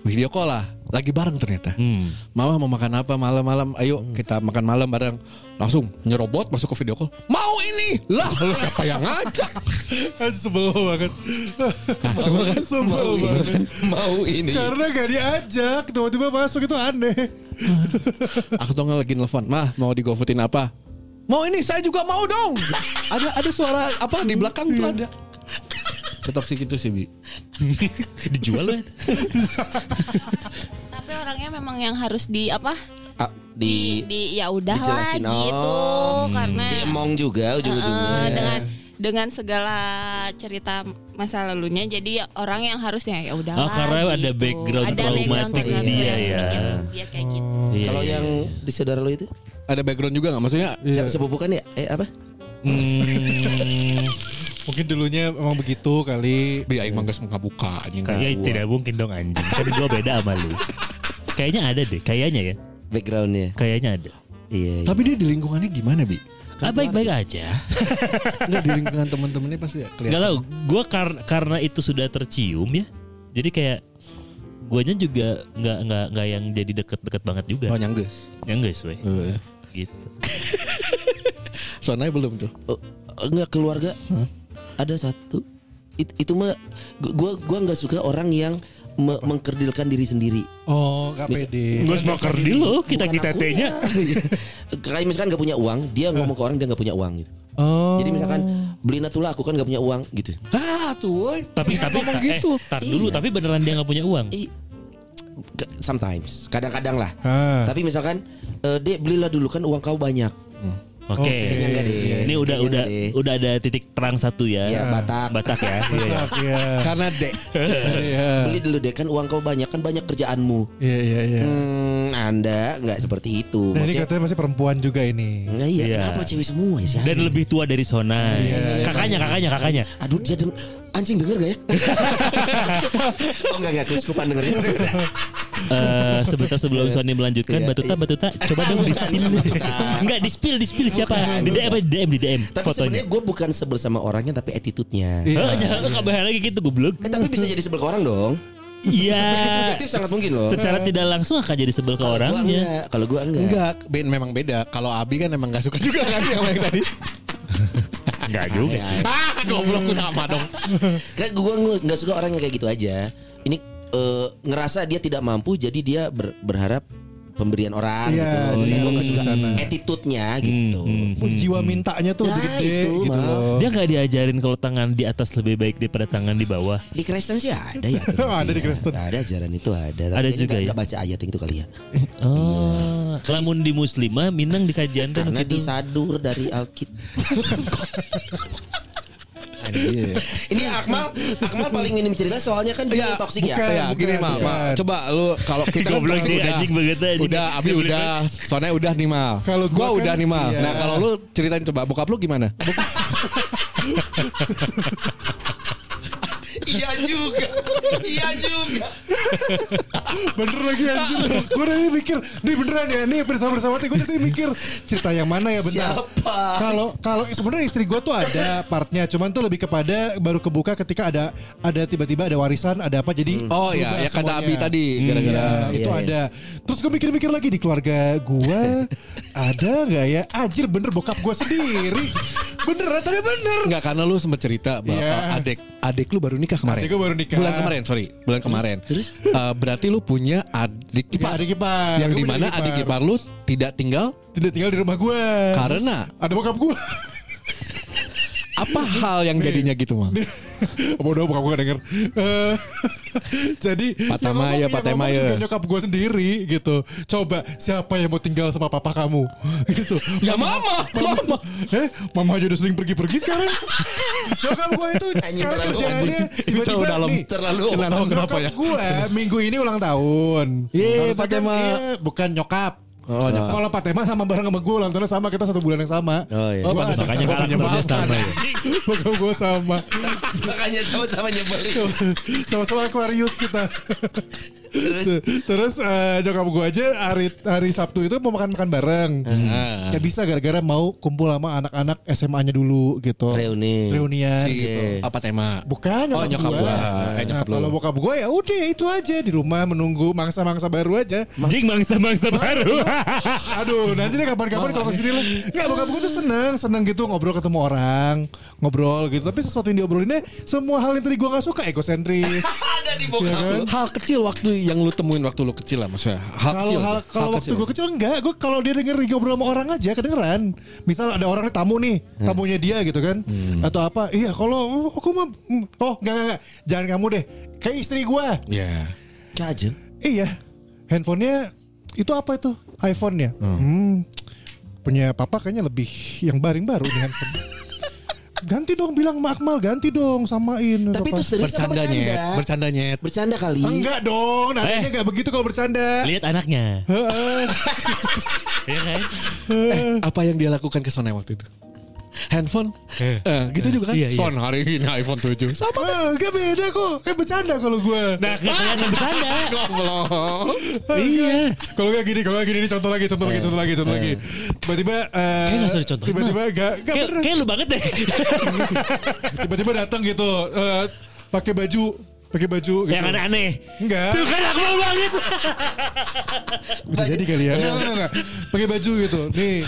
Video call lah lagi bareng ternyata. Hmm. Mama mau makan apa malam-malam ayo kita makan malam bareng. Langsung nyerobot masuk ke video call. Mau ini? Lah lu siapa yang ngajak? <laughs> Sebel banget. Sebel kan? <laughs> Sebel banget. Mau ini. Karena gak diajak, tiba-tiba masuk itu aneh. aku tuh lagi nelfon mah mau di GoFoodin apa mau ini saya juga mau dong <laughs> ada ada suara apa di belakang tuh ada setoksik itu sih bi <laughs> Dijual loh. tapi orangnya memang yang harus di apa? Ah, Di, di di ya udah lah dijelasin, gitu oh. karena diemong juga ujung-ujungnya. Eh, dengan dengan segala cerita masa lalunya jadi orang yang harusnya ya udah Oh, karena ada background traumatik dia ya. dia kayak gitu Iya, Kalau iya. yang di saudara lo itu ada background juga nggak maksudnya siapa sepupu kan ya? Eh apa? Hmm, <laughs> Mungkin dulunya memang begitu kali. bi aing manggas muka buka anjing ya tidak mungkin dong anjing. Kan gua beda sama lu. Kayaknya ada deh, kayaknya ya. Backgroundnya. Kayaknya ada. Iya. iya. tapi dia di lingkungannya gimana bi Ah, baik-baik aja. <laughs> Enggak di lingkungan teman-temannya pasti ya kelihatan tau, gue karena itu sudah tercium ya. Jadi kayak guanya juga nggak nggak nggak yang jadi deket-deket banget juga. oh nyangges Yang guys, weh. Eh, Gitu. <laughs> Sonanya belum tuh Oh, enggak keluarga. Ada satu. It- itu mah gu- gua gua nggak suka orang yang me- mengkerdilkan diri sendiri. Oh, gak Bisa- pede. Gue mau kerdi lo, kita kita aku. tehnya. Kayak misalkan nggak punya uang, dia ngomong ke orang dia nggak punya uang gitu. Oh. Jadi misalkan beliin atulah aku kan nggak punya uang gitu. ah tuh. Tapi tapi ngomong ta- gitu eh, tar dulu, Iya. tapi beneran dia nggak punya uang. Eh, sometimes, kadang-kadang lah. Ah. Tapi misalkan, eh, dek belilah dulu kan uang kau banyak. Oke. Kayaknya enggak deh. Ini udah Kayaknya udah deh. udah ada titik terang satu ya. Ya, Batak. Batak ya. <laughs> Iya, iya. Iya. karena dek Iya. Beli dulu deh kan uang kau banyak kan banyak kerjaanmu. Iya, iya, iya. Hmm, anda nggak seperti itu. Nah, ini Maksudnya, katanya masih perempuan juga ini. Enggak iya, Iya. kenapa cewek semua ya sih? Dan lebih tua dari Sona. Kakaknya, kakaknya, kakaknya. Aduh dia deng anjing denger gak ya? <laughs> oh enggak enggak kuskupan dengernya. Eh, sebentar sebelum Sony melanjutkan Iya, Batuta iya. Batuta coba dong di spill Enggak di spill di spill siapa di DM di DM di DM Tapi fotonya sebenarnya gue bukan sebel sama orangnya tapi attitude-nya. Heeh, jangan kabar lagi gitu goblok. Eh, tapi bisa jadi sebel ke orang dong. Iya. Subjektif sangat mungkin loh. Secara tidak langsung akan jadi sebel ke orangnya. kalau gue enggak. enggak ben memang beda kalau Abi kan emang gak suka juga kan yang tadi <laughs> Enggak juga sih. ah <laughs> goblok sama dong <laughs> Kayak gue nggak suka orang yang kayak gitu aja. Ini eh, ngerasa dia tidak mampu jadi dia ber- berharap pemberian orang Iya, gitu loh. Dan dia gue suka attitude-nya gitu. hmm. Jiwa mintanya tuh Nah, lebih gede itu, gitu loh. Dia nggak diajarin kalau tangan di atas lebih baik daripada tangan di bawah. Di Kristen sih ada ya. <laughs> Ada di Kristen. Ada ajaran itu ada. Tapi Ada juga nggak- ya? nggak baca ayat itu kali ya. Oh, lamun di muslimah minang di kajian Karena gitu. disadur dari Alkitab. <laughs> Anjir. <laughs> Ini Akmal, Akmal paling minim cerita soalnya kan dia Iya, yang toksik ya. bukan. Ya gini mal. Coba lu kalau kita kan sih, udah, anjing banget, anjing. udah, Abi udah, soalnya udah nih mal. Kalau gua gua kan- udah nih mal. iya. Nah kalau lu ceritain coba bokap lu gimana? <laughs> Iya juga. Iya juga. Bener lagi anjir. Gue tadi mikir, nih beneran ya, nih bersama-sama gue tadi mikir cerita yang mana ya benar. Siapa? Kalau kalau sebenarnya istri gue tuh ada partnya, cuman tuh lebih kepada baru kebuka ketika ada ada tiba-tiba ada warisan, ada apa jadi Oh iya, ya kata. Abi tadi gara-gara Iya, itu iya, iya. ada. Terus gue mikir-mikir lagi di keluarga gue <laughs> ada nggak ya? Anjir bener bokap gue sendiri. Beneran tapi bener. Enggak karena lu sempat cerita bahwa Iya. adek adek lu baru nikah kemarin. Adik baru nikah. Bulan kemarin, sorry, bulan kemarin. terus? Eh, berarti lu punya adik Ya, ipar. adik ipar. Yang di mana adik ipar lu tidak tinggal tidak tinggal di rumah gue. karena ada bokap gue. Apa hal yang jadinya gitu mal? <laughs> Bodoh bokap gue denger Eh, <laughs> Jadi Pak Tama yang ya, ngomong- Pak yang Tama ngomong ya. Nyokap gue sendiri gitu Coba siapa yang mau tinggal sama papa kamu <laughs> Gitu Ya mama, mama. Eh mama aja udah sering pergi-pergi sekarang Nyokap gue itu sekarang kerjaannya Ini tiba-tiba terlalu dalam. nih, Terlalu Kenapa kenapa ya? Gue minggu ini ulang tahun Pak saya kan, iya, Bukan nyokap Oh, nyokap. Kalau Pak Tema sama bareng sama gue tahunnya sama Kita satu bulan yang sama Oh, iya. Oh, Makanya Sama kalah sama ya. Bokap gue sama Makanya sama-sama nyebelin. Sama-sama Aquarius kita Terus? Terus eh, nyokap gue aja hari hari Sabtu itu mau makan-makan bareng. Ah. Ya bisa gara-gara mau kumpul sama anak-anak SMA-nya dulu gitu. Reuni. Reunian. Si Oke. itu. Apa tema? Bukan Oh, nyokap gua. Eh, nah, nyokap lu. kalau bokap gue ya udah itu aja di rumah menunggu mangsa-mangsa baru aja. Jing bangsa-bangsa baru. Aduh, nanti deh kapan-kapan kalau ke sini lah. Enggak, bokap gue tuh seneng, seneng gitu ngobrol ketemu orang, ngobrol gitu. Tapi sesuatu yang diobrolinnya, semua hal yang tadi gue nggak suka, egosentris. <laughs> Ada di Iya bokap kan? lu. Hal kecil waktu yang lu temuin waktu lu kecil lah maksudnya. Hal Kalau kecil. hal aja. kalau waktu gue kecil enggak, gue kalau dia denger ngobrol sama orang aja kedengeran. Misal ada orang tamu nih, tamunya dia gitu kan, atau apa? Iya kalau aku mah, oh enggak enggak, enggak. jangan kamu deh, kayak istri gue. Ya. Kajeng. Iya, handphonenya itu apa itu? iPhone-nya. Hmm. Punya papa kayaknya lebih yang baring baru nih handphone. <laughs> ganti dong bilang sama Akmal, ganti dong samain. Tapi itu serius apa Bercanda nyet, bercanda? bercanda nyet. Bercanda kali. enggak dong, nadanya Eh. enggak begitu kalau bercanda. Lihat anaknya. Heeh. <laughs> Iya kan? Eh, apa yang dia lakukan ke Sona waktu itu? Handphone? Eh. Eh, gitu juga kan? Iya, iya. Son hari ini iPhone 7. Sama Ah, Enggak beda kok, kayak bercanda kalau gue. Nah, <laughs> nggak kelihatan bercanda. Goblok. Iya. Kalau nggak gini, kalau nggak gini, ini contoh lagi, contoh lagi, contoh lagi, contoh lagi. Tiba-tiba, eh, Kayak nggak usah dicontohin, Tiba-tiba nggak, nggak Kayak kayak lu banget deh. <laughs> Tiba-tiba datang gitu, eh, pakai baju, pakai baju. Gitu. Yang aneh-aneh. Enggak, Tuh kan aku mau banget. bisa jadi kali ya. Pakai baju gitu. Nih,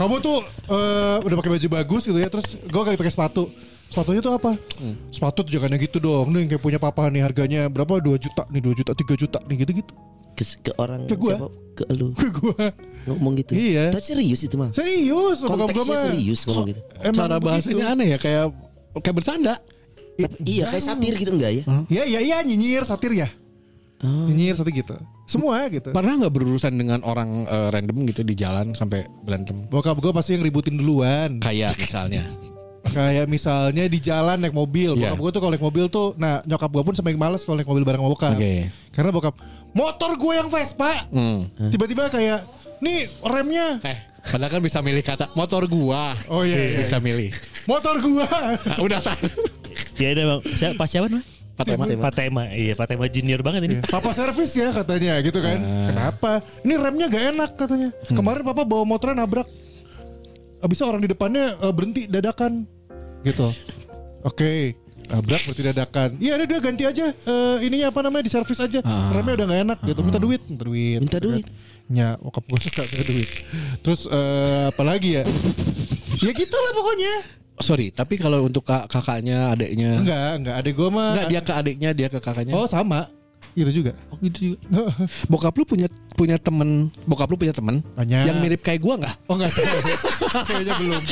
kamu tuh eh, udah pakai baju bagus gitu ya, terus gue kayak pakai sepatu. Sepatunya tuh apa? Sepatu tuh jangan yang gitu dong. Nih kayak punya papa nih harganya berapa? 2 juta nih, 2 juta, 3 juta nih gitu-gitu. Ke, ke orang Ke gua. siapa? Ke lu. Ke gue. Ngomong gitu. Iya. Tapi serius itu mah. Serius, gua Konteksnya mah. serius ngomong gitu. Emang Cara bahasanya aneh ya kayak kayak bercanda. Tapi, iya kayak satir gitu enggak ya? Ya ya ya nyinyir satir ya. Nyinyir satir gitu. Semua gitu. Pernah nggak berurusan dengan orang eh, random gitu di jalan sampai berantem? Bokap gue pasti yang ributin duluan. Kayak misalnya. Kayak misalnya di jalan naik mobil. Iya. Bokap gue tuh kalau naik mobil tuh, nah nyokap gue pun sampai males kalau naik mobil bareng sama bokap. Oke. Karena bokap, motor gue yang Vespa. Hmm. Tiba-tiba kayak, nih remnya. Eh, padahal kan bisa milih kata motor gua. Oh iya, iya, bisa milih. Motor gue. Nah, <laughs> udah san. Ya udah bang. Siapa, pas siapa mah? Patema. Patema. Iya, Patema junior banget ini. Papa servis ya katanya gitu kan. Kenapa? Ini remnya gak enak katanya. Kemarin papa bawa motornya nabrak. Abisnya orang di depannya eh, berhenti dadakan. Gitu. Oke. Nabrak berhenti dadakan. Iya dia, dia ganti aja eh, ininya apa namanya di servis aja. Remnya udah gak enak gitu. Minta duit, minta duit. Minta gitu kan. duit. Ya, bokap gue suka minta duit. Terus eh, apa lagi ya? ya gitulah pokoknya. Sorry, tapi kalau untuk kak kakaknya, adiknya, Enggak, enggak. Adek gue mah. enggak dia ke adiknya, dia ke kakaknya. Oh sama. Itu juga. Oh, gitu juga. Bokap lu punya punya temen, bokap lu punya temen Banyak. yang mirip kayak gua nggak? Oh enggak. <laughs> Kayaknya belum.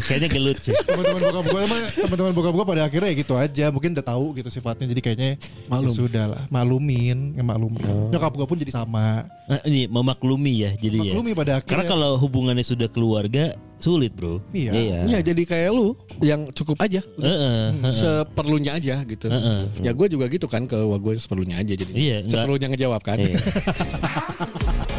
Kayaknya gelut sih. Teman-teman bokap gue mah teman-teman bokap gue pada akhirnya ya gitu aja. Mungkin udah tahu gitu sifatnya. Jadi kayaknya Malum. ya sudah lah. Malumin, ya maklumin. Nyokap gue pun jadi sama. Nah, ini memaklumi ya jadi ya. Maklumi pada akhirnya. Karena kalau hubungannya sudah keluarga sulit bro. Iya. Iya. Iya jadi kayak lu yang cukup aja, Heeh, heeh. seperlunya aja gitu. Heeh. Ya gue juga gitu kan ke gue seperlunya aja jadi. Iya, enggak- seperlunya ngejawab kan. Iya. <laughs>